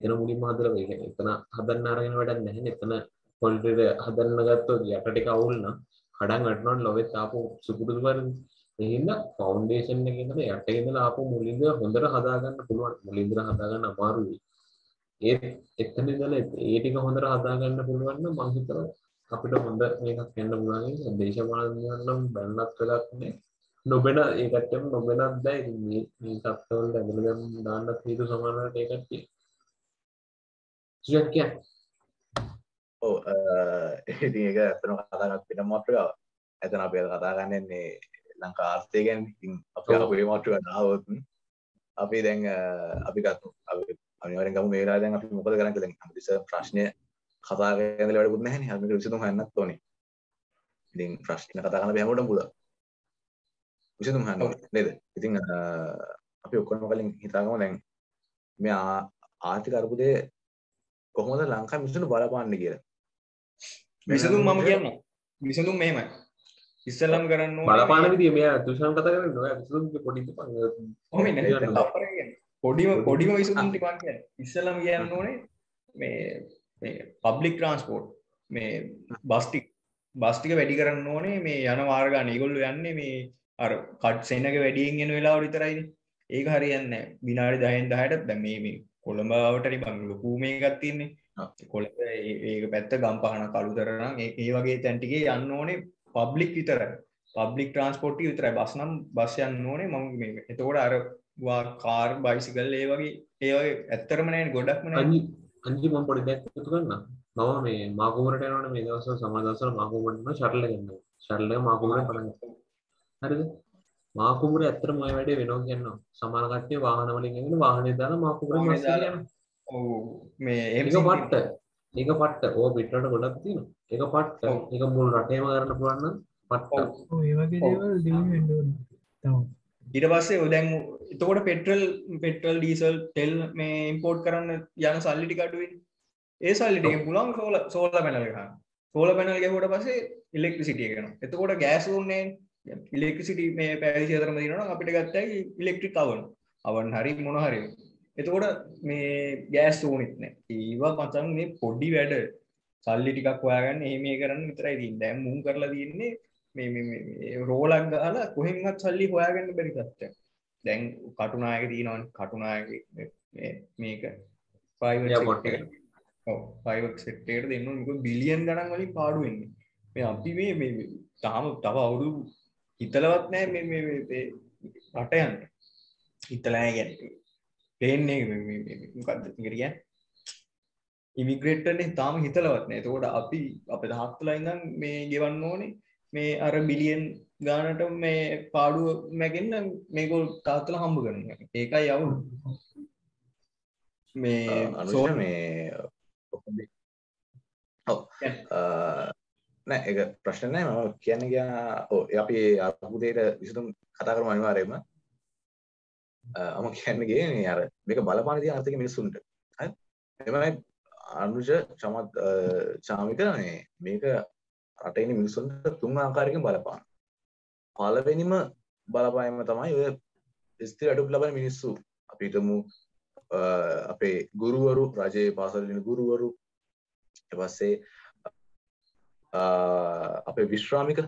එතන මුලින්ම හදලා ඒ කියන්නේ එතන හදන්න අරගෙන වැඩක් නැහැ නේ. එතන පොලිටික හදන්න ගත්තොත් යට ටික අවුල් නම් කඩන් වැටෙනවනේ ලොවෙත් ආපු සුපුරුදු පරිදි. එහෙනම් ෆවුන්ඩේෂන් එකේ ඉඳලා යට ඉඳලා ආපු මුලින්ද හොඳට හදාගන්න පුළුවන්. මුලින්ද හදාගන්න අමාරුයි. ඒ එතන ඉඳලා ඒ ටික හොඳට හදාගන්න පුළුවන් නම් මම හිතනවා අපිට හොඳ මේකක් වෙන්න පුළුවන්. දේශපාලනයන් නම් බැලනත් වෙලක් නෑ. නොබෙන ඒකටම නොබෙනත් දැයි මේ මේ තත්ත්වවලට ඇදලා දාන්න හේතු සමානවට ඒකත් තියෙනවා. සුජත් කියන්නේ ඔව් ඉතින් ඒක ඇත්තටම කතා කරත් වෙනම මාතෘකාවක්. එතන අපි අද කතා කරන්නේ ලංකා ආර්ථිකය ගැන. අපි ආපු මේ මාතෘකාව දාවොත් අපි දැන් අපි ගත්තු අපි අනිවාර්යෙන් ගමු මේ වෙලාවේ දැන් අපි මොකද කරන්නේ කියලා අපිට ප්‍රශ්නය කතා කරගෙන ඉඳලා වැඩකුත් නැහැ නේ. අපි විසඳුම් හොයන්නත් ඕනේ. ඉතින් ප්‍රශ්න කතා කරන්න බෑ හැමෝටම පුළුවන්. විසඳුම් හොයන්න ඕනේ නේද? ඉතින් අපි ඔක්කොම කලින් හිතාගමු දැන් මේ ආර්ථික අර්බුදය කොහොමද ලංකාවේ මිනිස්සුන්ට බලපාන්නේ කියලා. විසඳුම් මම කියන්න විසඳුම් මෙහෙමයි ඉස්සල්ලම් කරන්න බලපාන විදිය මෙයා තුෂාන් කතා කරන්නේ ඔය විසඳුම් පොඩි ඔහොම ඉන්නේ පොඩිම පොඩිම විසඳුම් ටිකක් කියන්න. ඉස්සල්ලම් කියන්න ඕනේ මේ මේ පබ්ලික් ට්‍රාන්ස්පෝර්ට් මේ බස්ටික් බස්ටික වැඩි කරන්න ඕනේ මේ යන මාර්ගාන ඒගොල්ලෝ යන්නේ මේ අර කට් සෙනක වැඩියෙන් එන වෙලාව විතරයිනේ ඒක හරියන්නේ විනාඩි 10න් 10ට දැන් මේ මේ කොළඹවට බං ලොකු මේකක් තියෙන්නේ. කොළඹ ඒක පැත්ත ගම්පහන කළුතරනම් ඒ වගේ තැන් ටිකේ යන්න ඕනේ පබ්ලික් විතරයි. පබ්ලික් ට්‍රාන්ස්පෝර්ට් විතරයි. බස් නම් බස් යන්න ඕනේ. මම මේ එතකොට අර වා කාර් බයිසිකල් ඒ වගේ ඒ වගේ ඇත්තරම නැහැ ගොඩක්ම නැහැ අන්ජි මම පොඩි දෙයක් එකතු කරන්න. මම මේ මාකුමරට යනවනේ මේ දවස්වල සමහර දවස්වල මාකුමරට යනවා ෂටල් එක ගන්නවා ෂටල් එක මාකුමරෙන් පටන් හරිද? මාකුමර ඇත්තටම ඔය වැඩේ වෙනවා කියනවා. සමහර කට්ටිය වාහන වලින් එගෙන වාහනේ දාලා මාකුමරෙන් බස් එක යනවා. මේ ඒක පට්ට ඒක පට්ට ඕ පිටරට ගොඩක් තියෙනවා. ඒක පට්ට ඒක මුළු රටේම කරන්න පුළුවන් නම් පට්ට. ඒ වගේ දේවල් දිනු වෙන්න ඕනේ. තමයි ඊට පස්සේ ඔය දැන් එතකොට පෙට්‍රල් පෙට්‍රල් ඩීසල් තෙල් මේ ඉම්පෝර්ට් කරන්න යන සල්ලි ටික අඩු වෙන්නේ ඒ සල්ලි ටිකෙන් පුළුවන් සෝල සෝල පැනල් ගහන්න සෝල පැනල් ගැහුවට පස්සේ ඉලෙක්ට්‍රිසිටි එක එනවා එතකොට ගෑස් ඕනේ ඉලෙක්ට්‍රිසිටි මේ පැරිසි අතරම දිනනවා අපිට ගත්තයි ඉලෙක්ට්‍රික් අවන අවන් හරි මොන හරි එතකොට මේ ගෑස් ඕනෙත් නෑ. ඒවා මචන් මේ පොඩි වැඩ සල්ලි ටිකක් හොයාගන්න එහෙම කරන්න විතරයි තියෙන්නේ. දැන් මුන් කරලා තියෙන්නේ මේ මේ රෝලක් ගහලා කොහෙන්වත් සල්ලි හොයාගන්න බැරි තත්ත්වයක්. දැන් කටුනායක තියෙනවනේ. කටුනායක මේක ප්‍රයිවට් ඔව් ප්‍රයිවට් සෙට් එකට දෙන්න ඕනේ. මොකද බිලියන් ගණන් වලින් පාඩු වෙන්නේ. මේ අපි මේ මේ තාම තව අවුරුදු හිතලවත් නෑ මේ මේ රට යන්න. හිතලා කියන්නේ පේන්නේ මොකක්ද කිරිය ඉමිග්‍රේට්ටනේ තාම හිතලවත් නෑ. එතකොට අපි අප දහත්තුලා ඉඳන් මේ ගෙවන්න ඕනේ. මේ අර බිලියන් ගානට මේ පාඩුව මැගෙන්න මේගොල් තාත්තල හම්බ කරන ඒකයි යවු මේ අනුෂ මේ නෑ එක ප්‍රශ්න නෑ. මම කියන්න ගියා ඔව් අපි අර්බුදයට විසඳුම් කතා කරමු අනිවාර්යයෙන්ම අම කියන්න ගියේ මේ අර මේක බලපාන තියෙන අර්ථික මිනිස්සුන්ට. හරි? එමයි අනුෂ චමත් චාමික මේ මේක රටේ ඉන්න මිනිස්සුන්ට තුන් ආකාරයකින් බලපාන පළවෙනිම බලපෑම තමයි ඔය ස්ථිර අඩුක් ලබන මිනිස්සු. අපි හිතමු අපේ ගුරුවරු රජයේ පාසල් ඉන්න ගුරුවරු. ඊට පස්සේ අපේ විශ්‍රාමික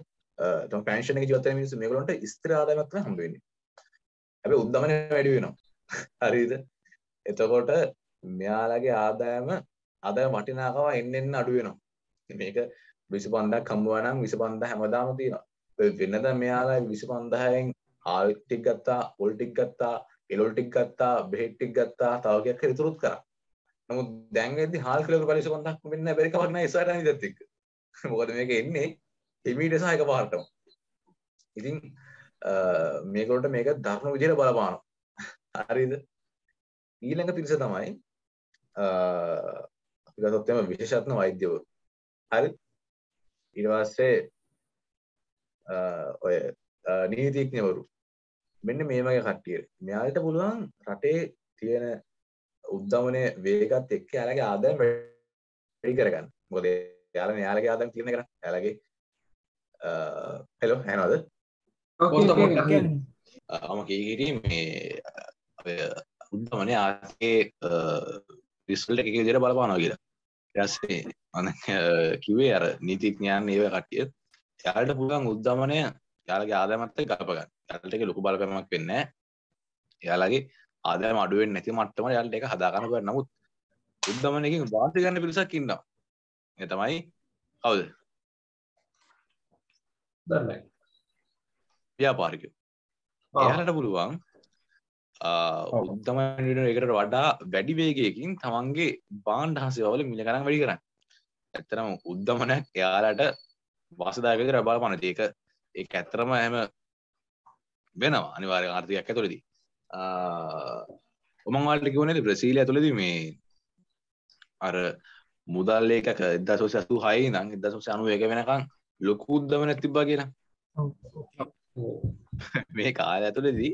තම පෑන්ෂන් එක ජීවත් වෙන මිනිස්සු මේගොල්ලන්ට ස්ථිර ආදායමක් තමයි හම්බ වෙන්නේ. හැබැයි උද්දමනය වැඩි වෙනවා. හරිද? එතකොට මෙයාලගේ ආදායම අද වටිනාකම එන්න එන්න අඩු වෙනවා. මේක විසි පන්දක් කම්බුවනම් විසි පන්ද හැමදාම තියෙනවා වෙනද මෙයාලා විසි පන්දහයෙන් ආල්ටික් ගත්තා ඔල්ටික් ගත්තා එලොල්ටික් ගත්තා බෙහෙට්ටික් ගත්තා තවගයක් ඉතුරුත් කර නමුත් දැන්ගෙදි හාල් කලරු පලිස පන්දක් වෙන්න බැරිකවක්න ඉසාට නිදත්තික් මොකද මේක එන්නේ හිමීට සහයක පාටම ඉතින් මේකොලට මේක ධර්ම විදිර බලපාන හරිද? ඊළඟ පිරිස තමයි අපි ගතොත්තම විශේෂත්න වෛද්‍යවරු. හරි? ඉරවාස්සේ ඔය නීතිඥවරු. මෙන්න මේ වගේ කට්ටිය. මෙයාලට පුළුවන් රටේ තියෙන උද්ධමනය වේගත් එක්ක යාලගේ ආදායම් වැඩි කරගන්න. මොකද යාලා යාලගේ ආදායම් තියෙන කරා යාලගේ හෙලෝ ඇනවද මම කීගිට මේ උද්ධමනය ආගේ රිස්ල්ට එක විදිහට බලපානවා කියලා. ඊටස්සේ අන කිව්වේ අර නීතිඥයන් ඒව කට්ටිය යාලට පුළුවන් උද්ධමනය යාලගේ ආදායමත් එක්ක ගලපගන්න යාලට ඒක ලොකු බලපෑමක් වෙන්නේ යාලගේ ආදායම අඩු වෙන්නේ නැති මට්ටමට යාලට ඒක හදා ගන්න බෑ නමුත් උද්ධමනයකින් වාසි ගන්න පිරිසක් ඉන්නවා. ඒ තමයි කවුද? දන්නේ ව්‍යාපාරිකයෝ. එයාලට පුළුවන් උත්තමට එකට වඩා වැඩි වේගයකින් තමන්ගේ බාන්ඩ හසවල මිල කරම් වැඩි කරන්න. ඇත්තරම උද්ධමනයක් එයාලට වාසදායකක රබා පන ඒක ඒ ඇත්තරම හැම වෙනවා අනිවාර්ය ආර්ථයක් ඇතුළදී. ඔමංවාල්ට කිවනද ප්‍රසීල ඇතුළද මේ අර මුදල් ඒකක එදදා සෝස අසු හයි නම් එද සෝස අනුව එක වෙනකං ලොකු උද්දමන තිබ්බා කියලා මේ කාල ඇතුළදී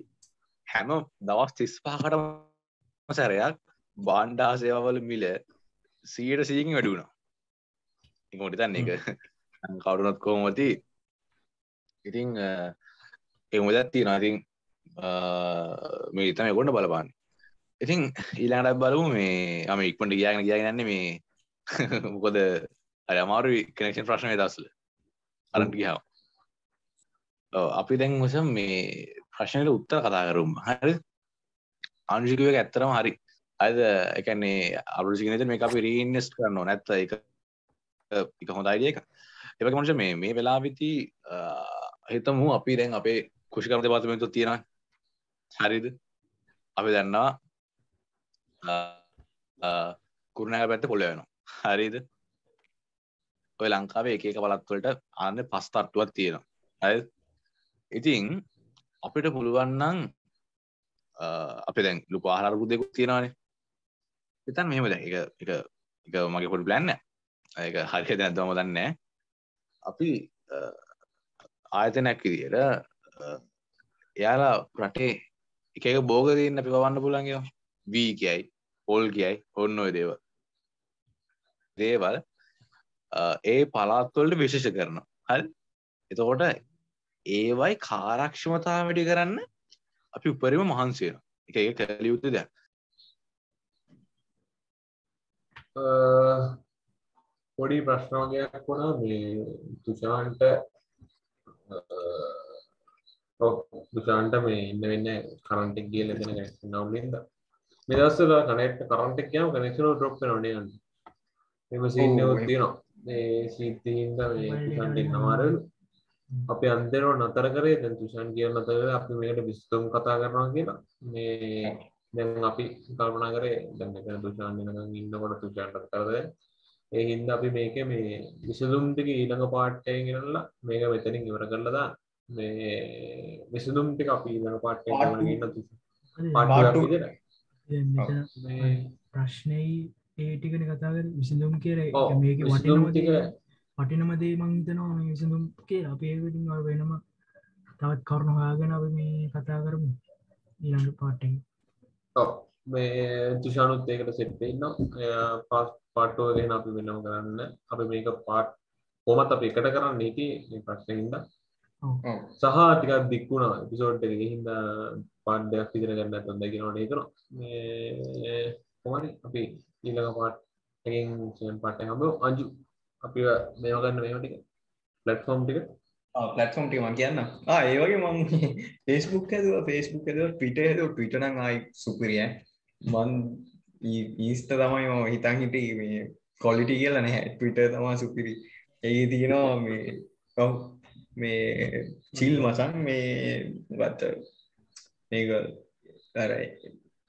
හැම දවස් තිස් පහකටම සැරයක් බාණ්ඩාසේවවල මිල සීට සීකින් වැඩුණා ඉකොටි තන්න එක කවුරුනොත් කෝමති ඉතිං එමුදත්ති නතින් මේ තම ගොඩ බලපාන්න. ඉතින් ඊලාටත් බලමු මේ අම ඉක්මට ගියාගෙන ගියාගන්න මේ මොකොද අර අමාරු කනෙක්ෂන් ප්‍රශ්නය දස්සල අරට ගියාව අපි දැන් වසම් මේ ප්‍රශ්නයට උත්තර කතා කරුම්. හරි අනුශිකව ඇත්තරම හරි. අද එකන්නේ අරුසිගනත මේ අපි රීන්නස් කරන්න නැත්ත එක එක හොඳ අයිඩිය එක එවක මංශ මේ මේ වෙලා විති හිතමු අපි දැන් අපේ කුෂිකම දෙපාතමතු තියෙන හරිද? අපි දන්නවා කුරුණෑ පැත්ත පොල වෙනවා. හරිද? ඔය ලංකාවේ එක එක පලත්වලට අන්න පස් තට්ටුවත් තියෙනවා. ඇ ඉතින් අපිට පුළුවන්නන් අප දැන් ලුක ආහාරපු දෙකුත් තියෙනවානේ. ඉතන් මෙහෙම දැ එක එක එක මගේ පොඩි ප්ලන්න ඒක හරිය දැනදම දන්නේ අපි ආයතනයක් විදියට එයාලා රටේ එක එක බෝගදන්න අපි පවන්න පුළන්ගේ වී කියයි පොල් කියයි ඔන්න ඔය දේව දේවල් ඒ පලාත්වලට විශේෂ කරන හල් එතකොට ඒවයි කාරක්ෂමතා වැඩි කරන්න අපි උපරිම මහන්සේන එක එක කැලියුත්ත දෙයක්. පොඩි ප්‍රශ්නෝගයක් වුණා. මේ තුෂාන්ට දුෂාන්ට මේ ඉන්න වෙන්න කරන්ටෙක් ගිය ලැබෙන නවලින්ද මේ දස්සල කනෙක්ට කරන්ටෙක් යම කනෙක්ෂන ඩොප් නොනයන්න එම සින්න තියනවා. මේ සීතීන්ද මේ තුෂන්ටෙක් නමාරලු අපි අන්දරෝ නතර කරේ දැන් තුෂන් කිය නතර අපි මේකට විස්තුම් කතා කරනවා කියලා. මේ දැන් අපි කල්පනා කරේ දැන් තුෂාන් ඉන්නකොට තුෂාන්ට කරද ඒ හින්ද අපි මේක මේ විසඳුම් ටික ඊළඟ පාට්ටයෙන් ගෙනල්ලා මේක මෙතනින් ඉවර කරලා දාන්න. මේ විසඳුම් ටික අපි ඊළඟ පාට්ටයෙන් ගෙනල්ලා පාට් ප්‍රශ්නයි ඒ ටිකන කතා කර විසඳුම් කියර මේක වටිනම ටික වටිනම දේ මංතනවා මේ විසඳුම් කියලා අප ඒකටින් වෙනම තවත් කරුණු හාගෙන අප මේ කතා කරමු ඊළඟ පාට්ටෙන් මේ තුෂානුත් ඒකට සෙට්ටඉන්න පස් පාට්ටෝ ගෙන අපි වෙනම කරන්න. අපි මේක පාට් කොමත් අප එකට කරන්න නීති ප්‍රශ්නහින්ද සහ ටික දික්වුණා පිසෝට් එක හින්ද පාඩ්ඩයක් පිදිර ගන්න තොන්ද ගෙනවට ඒතන කොමරි අපි ඊළඟ පාට් එකින් පාට්ට හම අංජු අපි මේවගන්න මේමටික පලට්ෆෝම් ටික. පලටෆෝම් ටික. මං කියන්න. ඒවගේ මං ෆේස්බුක් ඇතුව ෆේස්බුක් ඇද පිට ඇද පිටනං ආයි සුපිරිය. මන් ඊස්ට තමයි ම හිතන් හිට මේ කොලිටි කියල නැහැ. පිට තමා සුපිරි. ඒ තියෙනවා මේ ඔව් මේ චිල් මසන් මේ ගත්ත මේක අර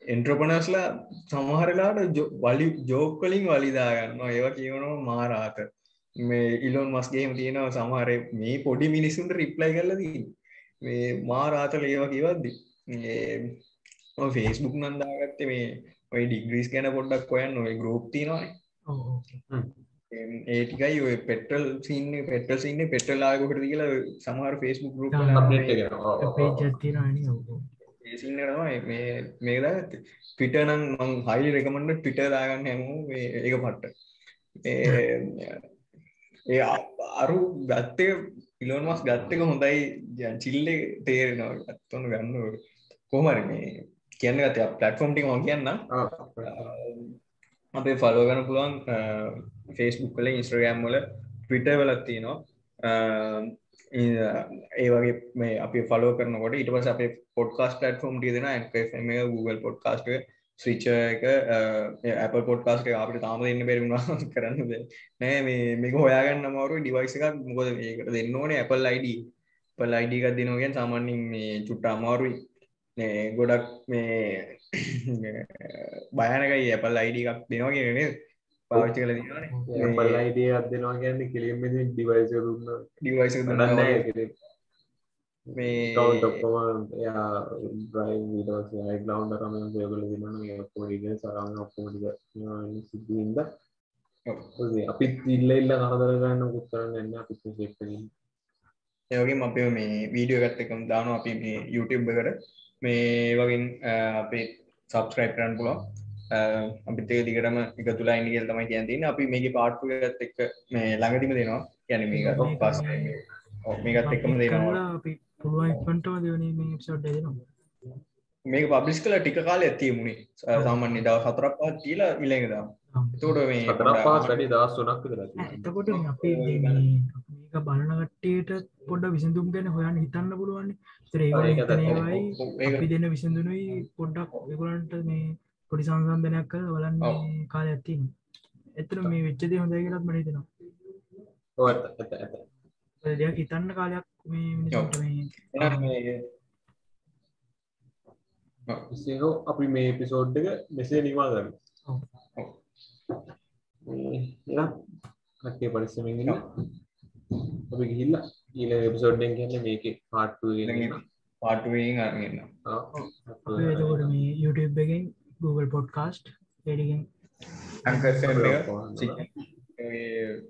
එන්ට්‍රපනස්ලා සමහරලාට වලි ජෝක්කලින් වලිදාගන්න ඒවා කියවනවා මාරාත. මේ ඉලොන් මස්ගේම තියෙනවා සමහර මේ පොඩි මිනිසුන්ට රිප්ලයි කරලදී මේ මාරාතල ඒවා කිවද්දි ෆේස්බුක් නන්දාගත්ත මේ ඔය ඩිග්‍රීස් ගැන පොඩ්ඩක් කොයන් ඔය ගරුප් තිනවායි ඒටිකයි ඔය පෙටල් සින්න පෙටල් සින්න පෙටලාගකට කියලා සමහර ෆේස්බුක් ගරුප් සින්නනවා මේ මේක දාගත්ත. පිට නම් මං හයිලි රෙකමන්ඩ පිට දාගන්න හැමෝ ඒක පට්ට ඒ අරු ගත්තක පිලෝන්මස් ගත්තක හොඳයි. ජංචිල්ල තේරෙනවා. ගත්තොන ගන්න කොහමරි මේ කියන්න ගත පලටෆෝම් ටික ම කියන්න අපේ ෆලෝ ගන පුළුවන් ෆේස්බුක් කල ඉස්ට්‍රගෑම් වල ටවිට වලත් තියෙනවා. ඒ වගේ මේ අපි ෆලෝ කරනකොට ඉට පස අපේ පොඩ්කාස් පලටෆෝම් ටිය දෙෙන ඇම Google පොඩ්කාස්ට ස්විච එක ඇප පොඩ්කාස්ට අපට තාම දෙන්න බැරිුණා කරන්න නෑ මේ මේක හොයාගන්න මවරු ඩිවයිස එකක් මොකද මේකට දෙන්න ඕනේ? Apple ID පල් අයිඩ එකක් දෙනෝගෙන් සාමාන්‍යින් මේ චුට්ට අමාරුයි. ගොඩක් මේ භයනකයි Apple ID එකක් දෙනවා කියන පාවිච්චි කල අයිඩිය අත් දෙනවා ගැන්න කිලිම ඩිවයිස දුන්න ඩිවයිස මේ ඔක්කොම එයා බ්‍රයි විටස් යි ලවන්ඩ කම සයබල දින ඔක්කොමටික සරම ඔක්කොමටික සිද්ධින්ද? අපි ඉල්ල ඉල්ල කරදර ගන්න උත්තරන්න එන්න අපි ශෙක්කින් ඒවගේ අපේ මේ වීඩියෝ ගත්තකම් දාන අපි මේ YouTube එකට. මේ වගින් අපේ සබස්ක්‍රයිප් කරන්න පුළුවන්. අපිත් ඒ දිගටම එක තුලා ඉන්න කියලා තමයි කියන්නේ. අපි මේකේ පාර්ට් එකත් එක්ක මේ ළඟදිම දෙනවා. කියන්නේ මේක පස් මේකත් එක්කම දෙනවා අපි පුළුවන් ඉක්මනටම දෙවනේ මේ එපිසෝඩ් එක දෙනවා. මේක පබ්ලිෂ් කළා ටික කාලයක් තියමුනේ. සාමාන්‍ය දවස් හතරක් පහක් තියලා ඊළඟ දාමු. එතකොට මේ හතරක් පහක් වැඩි තුනක් විතර එතකොට අපි මේක බලන කට්ටියට පොඩ්ඩ විසඳුම් ගැන හොයන්න හිතන්න පුළුවන් ඒවයි අපි දෙන්න විසඳුනුයි පොඩ්ඩක් ඒගොලන්ට මේ පොඩි සංසන්ධනයක් කළ බලන්න කාල ඇත්තින එතර මේ වෙච්චදේ හොඳයි කියලත් මනිතනවා දෙයක් හිතන්න කාලයක් මේ මිනිසට මේ සහෝ අපි මේ පිසෝඩ් එක මෙසේ නිවා කරන කටේ පරිස්සමෙන් ඉන්න. අපි ගිහිල්ල ඊල එපිසෝඩ්ඩෙන් කියන්න මේක පාට්ටු පාටුවෙන් අරගන්න එතකොට මේ YouTube එකෙන් Google පොඩ්කාස්ට් එඩිගෙන්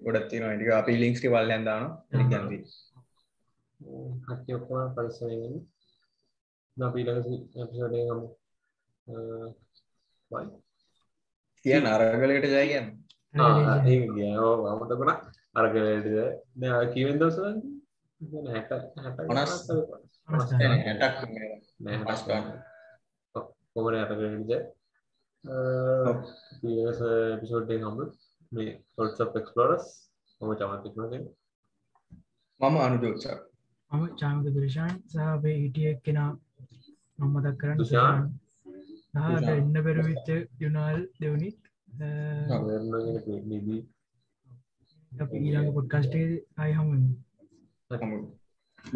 ගොඩත් තින ටික අපි ලිංක්ස්ටි වල්ලයන් දාන ගැන්දී කට්ටිය ඔක්කොම පරිස්සමෙන් ඉන්න අපිලක එපිසෝඩේ ගමු බයි තිය නරගලට ජයගන්න මතකුණ අරගලට කිවෙන් දවස හැට කොමර අරගලට පිසෝඩ්ඩේ හම්බ මේ සොල්ස් එක්ස්පලරස් මම චමතික්නගෙන මම අනුජෝත්සා මම චාමක දුරෂාන් සහබේ හිටිය කෙනා නොම්මදක් කරන්න දුෂාන්. එන්න පෙරවිච්ච යුනාල් දෙවනිත්. නිදී ඊළඟ පොඩ්කස්ටේ අය හමුුවන් හමු බ